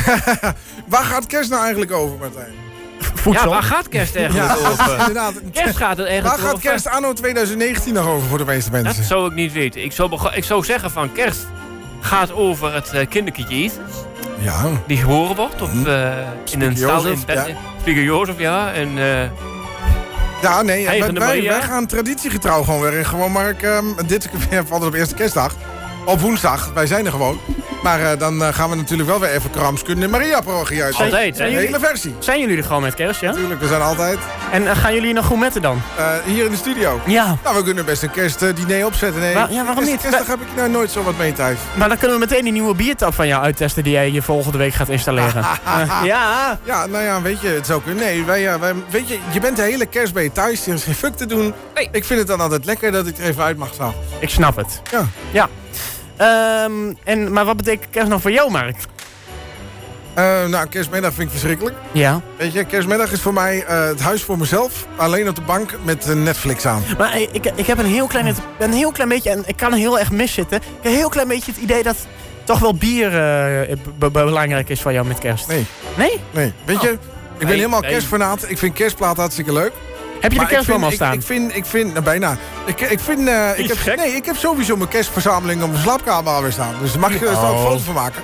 Waar gaat kerst nou eigenlijk over, Martijn? Voedsel. Ja, waar gaat kerst eigenlijk Ja, over? inderdaad. Kerst gaat het Waar eigenlijk gaat over. kerst anno 2019 nog over voor de meeste Dat mensen? zou ik niet weten. Ik zou, ik zou zeggen van kerst gaat over het uh, kindertje Jezus. Ja. Die geboren wordt op, eh, in een stal in Jozef, ja. Spiegel Jozef, ja. En, eh, Ja, nee, wij, wij, gaan traditiegetrouw gewoon weer. Gewoon, Mark, ehm, dit keer valt het op eerste kerstdag. Op woensdag, wij zijn er gewoon. Maar eh, dan eh, gaan we natuurlijk wel weer even Kramskunde en Maria-parochie uit. Altijd, De hè? hele versie. Zijn jullie er gewoon met kerst, ja? Natuurlijk, we zijn altijd. En eh, gaan jullie nog gourmetten dan? Eh, hier in de studio. Ja. Nou, we kunnen best een kerstdiner opzetten. Nee, Wa- ja, waarom kerst- niet? Kerstdag heb ik nou nooit zo wat mee thuis. Maar dan kunnen we meteen die nieuwe biertap van jou uittesten die jij je volgende week gaat installeren. Ja. Ja, nou ja, weet je, het zou kunnen. Nee, wij, wij, weet je, je bent de hele kerst bij je thuis. Er is geen fuck te doen. Ik vind het dan altijd lekker dat ik er even uit mag staan. Ik snap het. Ja. Ja. Ehm, en, maar wat betekent kerst nog voor jou, Mark? Eh, nou, kerstmiddag vind ik verschrikkelijk. Ja. Weet je, kerstmiddag is voor mij eh, het huis voor mezelf. Alleen op de bank met eh, Netflix aan. Maar ik, ik heb een heel klein, een heel klein beetje, en ik kan heel erg miszitten. Ik heb een heel klein beetje het idee dat toch wel bier be- be- belangrijk is voor jou met kerst. Nee. Nee? Nee. Weet je, ik ben Nee, helemaal nee. kerstfanaat. Ik vind kerstplaat hartstikke leuk. Heb je Maar de kerstboom ik al staan? Ik, ik vind, ik vind, nou, bijna. Ik, ik vind, eh, ik heb, nee, ik heb sowieso mijn kerstverzameling op mijn slaapkamer alweer staan. Dus daar mag je er ook Oh. foto's van maken.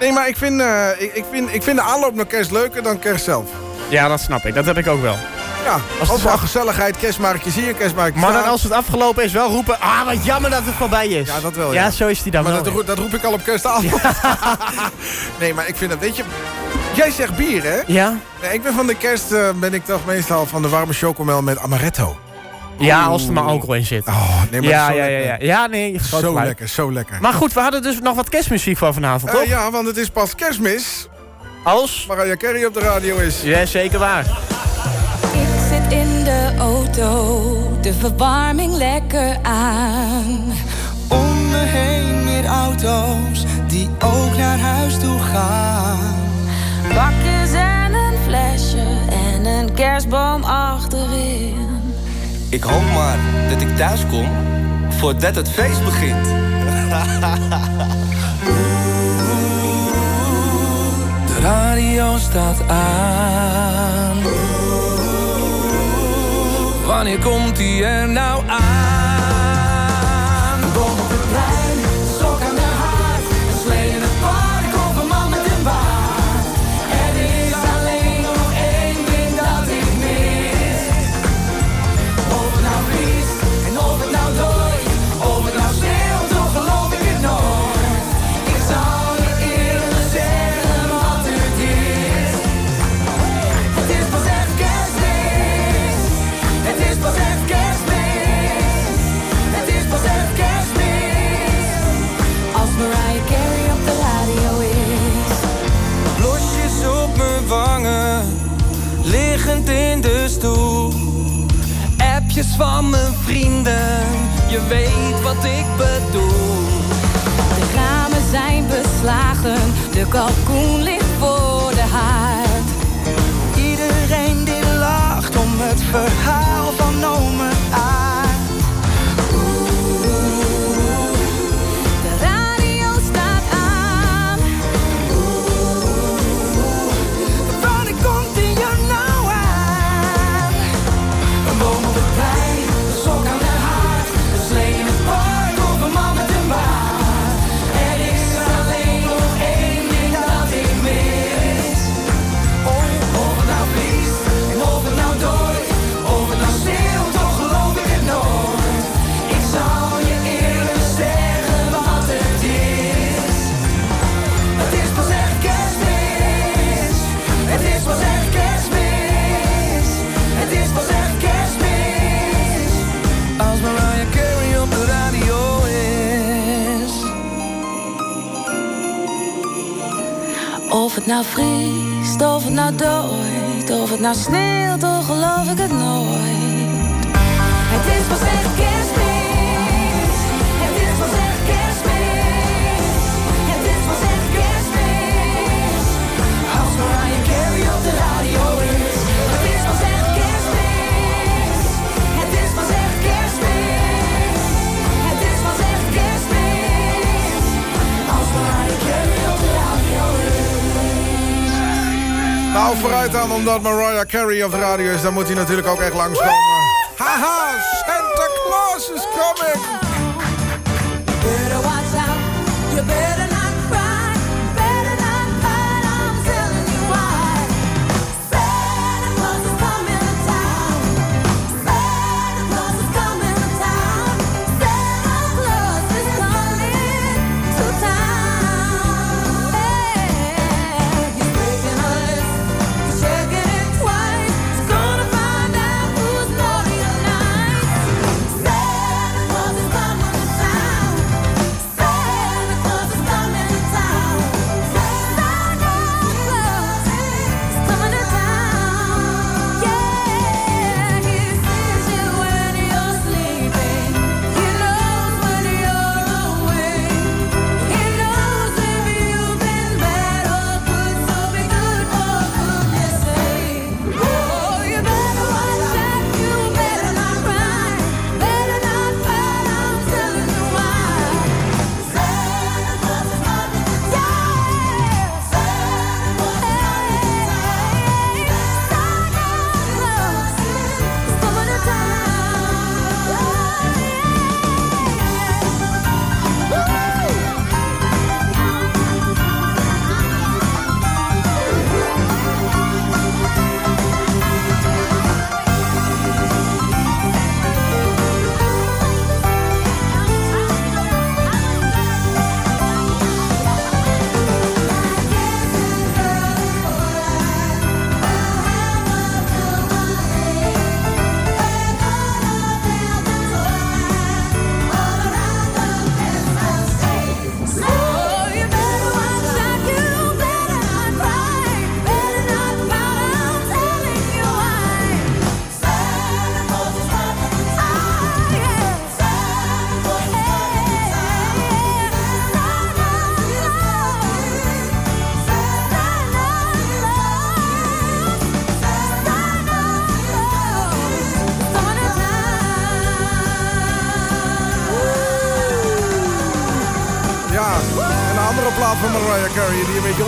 Nee, maar ik vind, eh, ik, ik, vind, ik vind de aanloop naar kerst leuker dan kerst zelf. Ja, dat snap ik. Dat heb ik ook wel. Ja, Als het wel af- gezelligheid, kerstmarktjes hier, kerstmarktjes Maar dan als het afgelopen is, wel roepen... Ah, wat jammer dat het voorbij is. Ja, dat wel, Ja, ja. zo is die dan Maar wel. dat, roep- dat roep ik al op kerstavond. nee, maar ik vind dat, weet je... Jij zegt bier, hè? Ja? Nee, ik ben van de kerst, eh, ben ik toch meestal van de warme chocomel met amaretto. Ja, als er maar alcohol in zit. Oh, nee, maar ja, ja, zo ja, ja. lekker. Ja, nee. Zo gelijk. lekker, zo lekker. Maar goed, we hadden dus nog wat kerstmuziek voor vanavond, Eh, toch? ja, want het is pas kerstmis. Als? Mariah Carey op de radio is. Ja, zeker waar. Ik zit in de auto, de verwarming lekker aan. Om me heen meer auto's die ook naar huis toe gaan. Bakjes en een flesje en een kerstboom achterin. Ik hoop maar dat ik thuis kom voordat het feest begint. De radio staat aan. Wanneer komt die er nou aan? Appjes van mijn vrienden, je weet wat ik bedoel. De ramen zijn beslagen, de kalkoen ligt voor de haard. Iedereen die lacht om het verhaal nou vriest, of het nou dooit, of het nou sneeuwt, toch geloof ik het nooit. Het is pas echt Nou, vooruit dan, omdat Mariah Carey op de radio is, dan moet hij natuurlijk ook echt langskomen. Haha, Santa Claus is coming!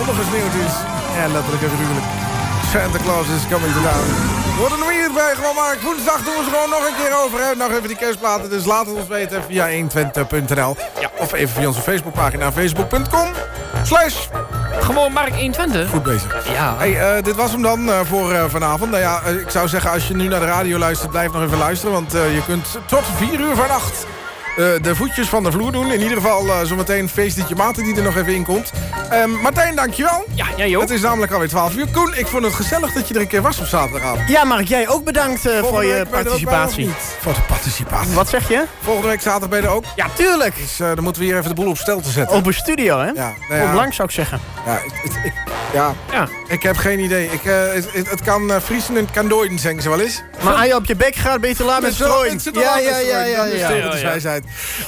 Ondergesneeuwd is. Ja, letterlijk en figuurlijk. Santa Claus is coming to town. Wordt er nog meer bij, gewoon maar. Woensdag doen we ze gewoon nog een keer over. Hè. Nog even die kerstplaten, dus laat het ons weten via 120.nl. Ja. Of even via onze Facebookpagina, facebook.com. Slash. Gewoon Mark 120. Goed bezig. Ja. Hey, eh, dit was hem dan eh, voor eh, vanavond. Nou ja, ik zou zeggen, als je nu naar de radio luistert, blijf nog even luisteren. Want je kunt tot 4 uur vannacht eh, de voetjes van de vloer doen. In ieder geval eh, zometeen feestliedje maten die er nog even in komt. Ehm, Martijn, dankjewel. Ja, jij ook. Het is namelijk alweer 12 uur. Koen, ik vond het gezellig dat je er een keer was op zaterdagavond. Ja, Mark, jij ook bedankt eh, voor je participatie. Voor de participatie. Wat zeg je? Volgende week zaterdag ben je er ook. Ja, tuurlijk. Dus eh, dan moeten we hier even de boel op stel te zetten. Op een studio, hè? Ja, nou ja. Op lang zou ik zeggen. Ja, ik, ik- ik- ja. Ja. ik heb geen idee. Ik, eh, het, kan uh, vriezen en het kan dooien, zeggen ze wel eens. Maar als je op je bek gaat, te laat met strooien. Ja, ja, ja, ja. Dat is dus.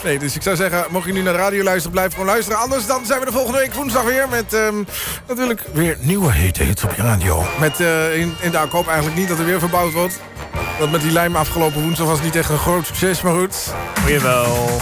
Nee, dus ik zou zeggen, mocht je nu naar de radio luisteren, blijf gewoon luisteren. Anders dan zijn we de volgende week woensdag weer met ehm, natuurlijk weer nieuwe hete hits op je radio. Met eh, in, in de aankoop eigenlijk niet dat er weer verbouwd wordt. Dat met die lijm afgelopen woensdag was niet echt een groot succes, maar goed. Jawel.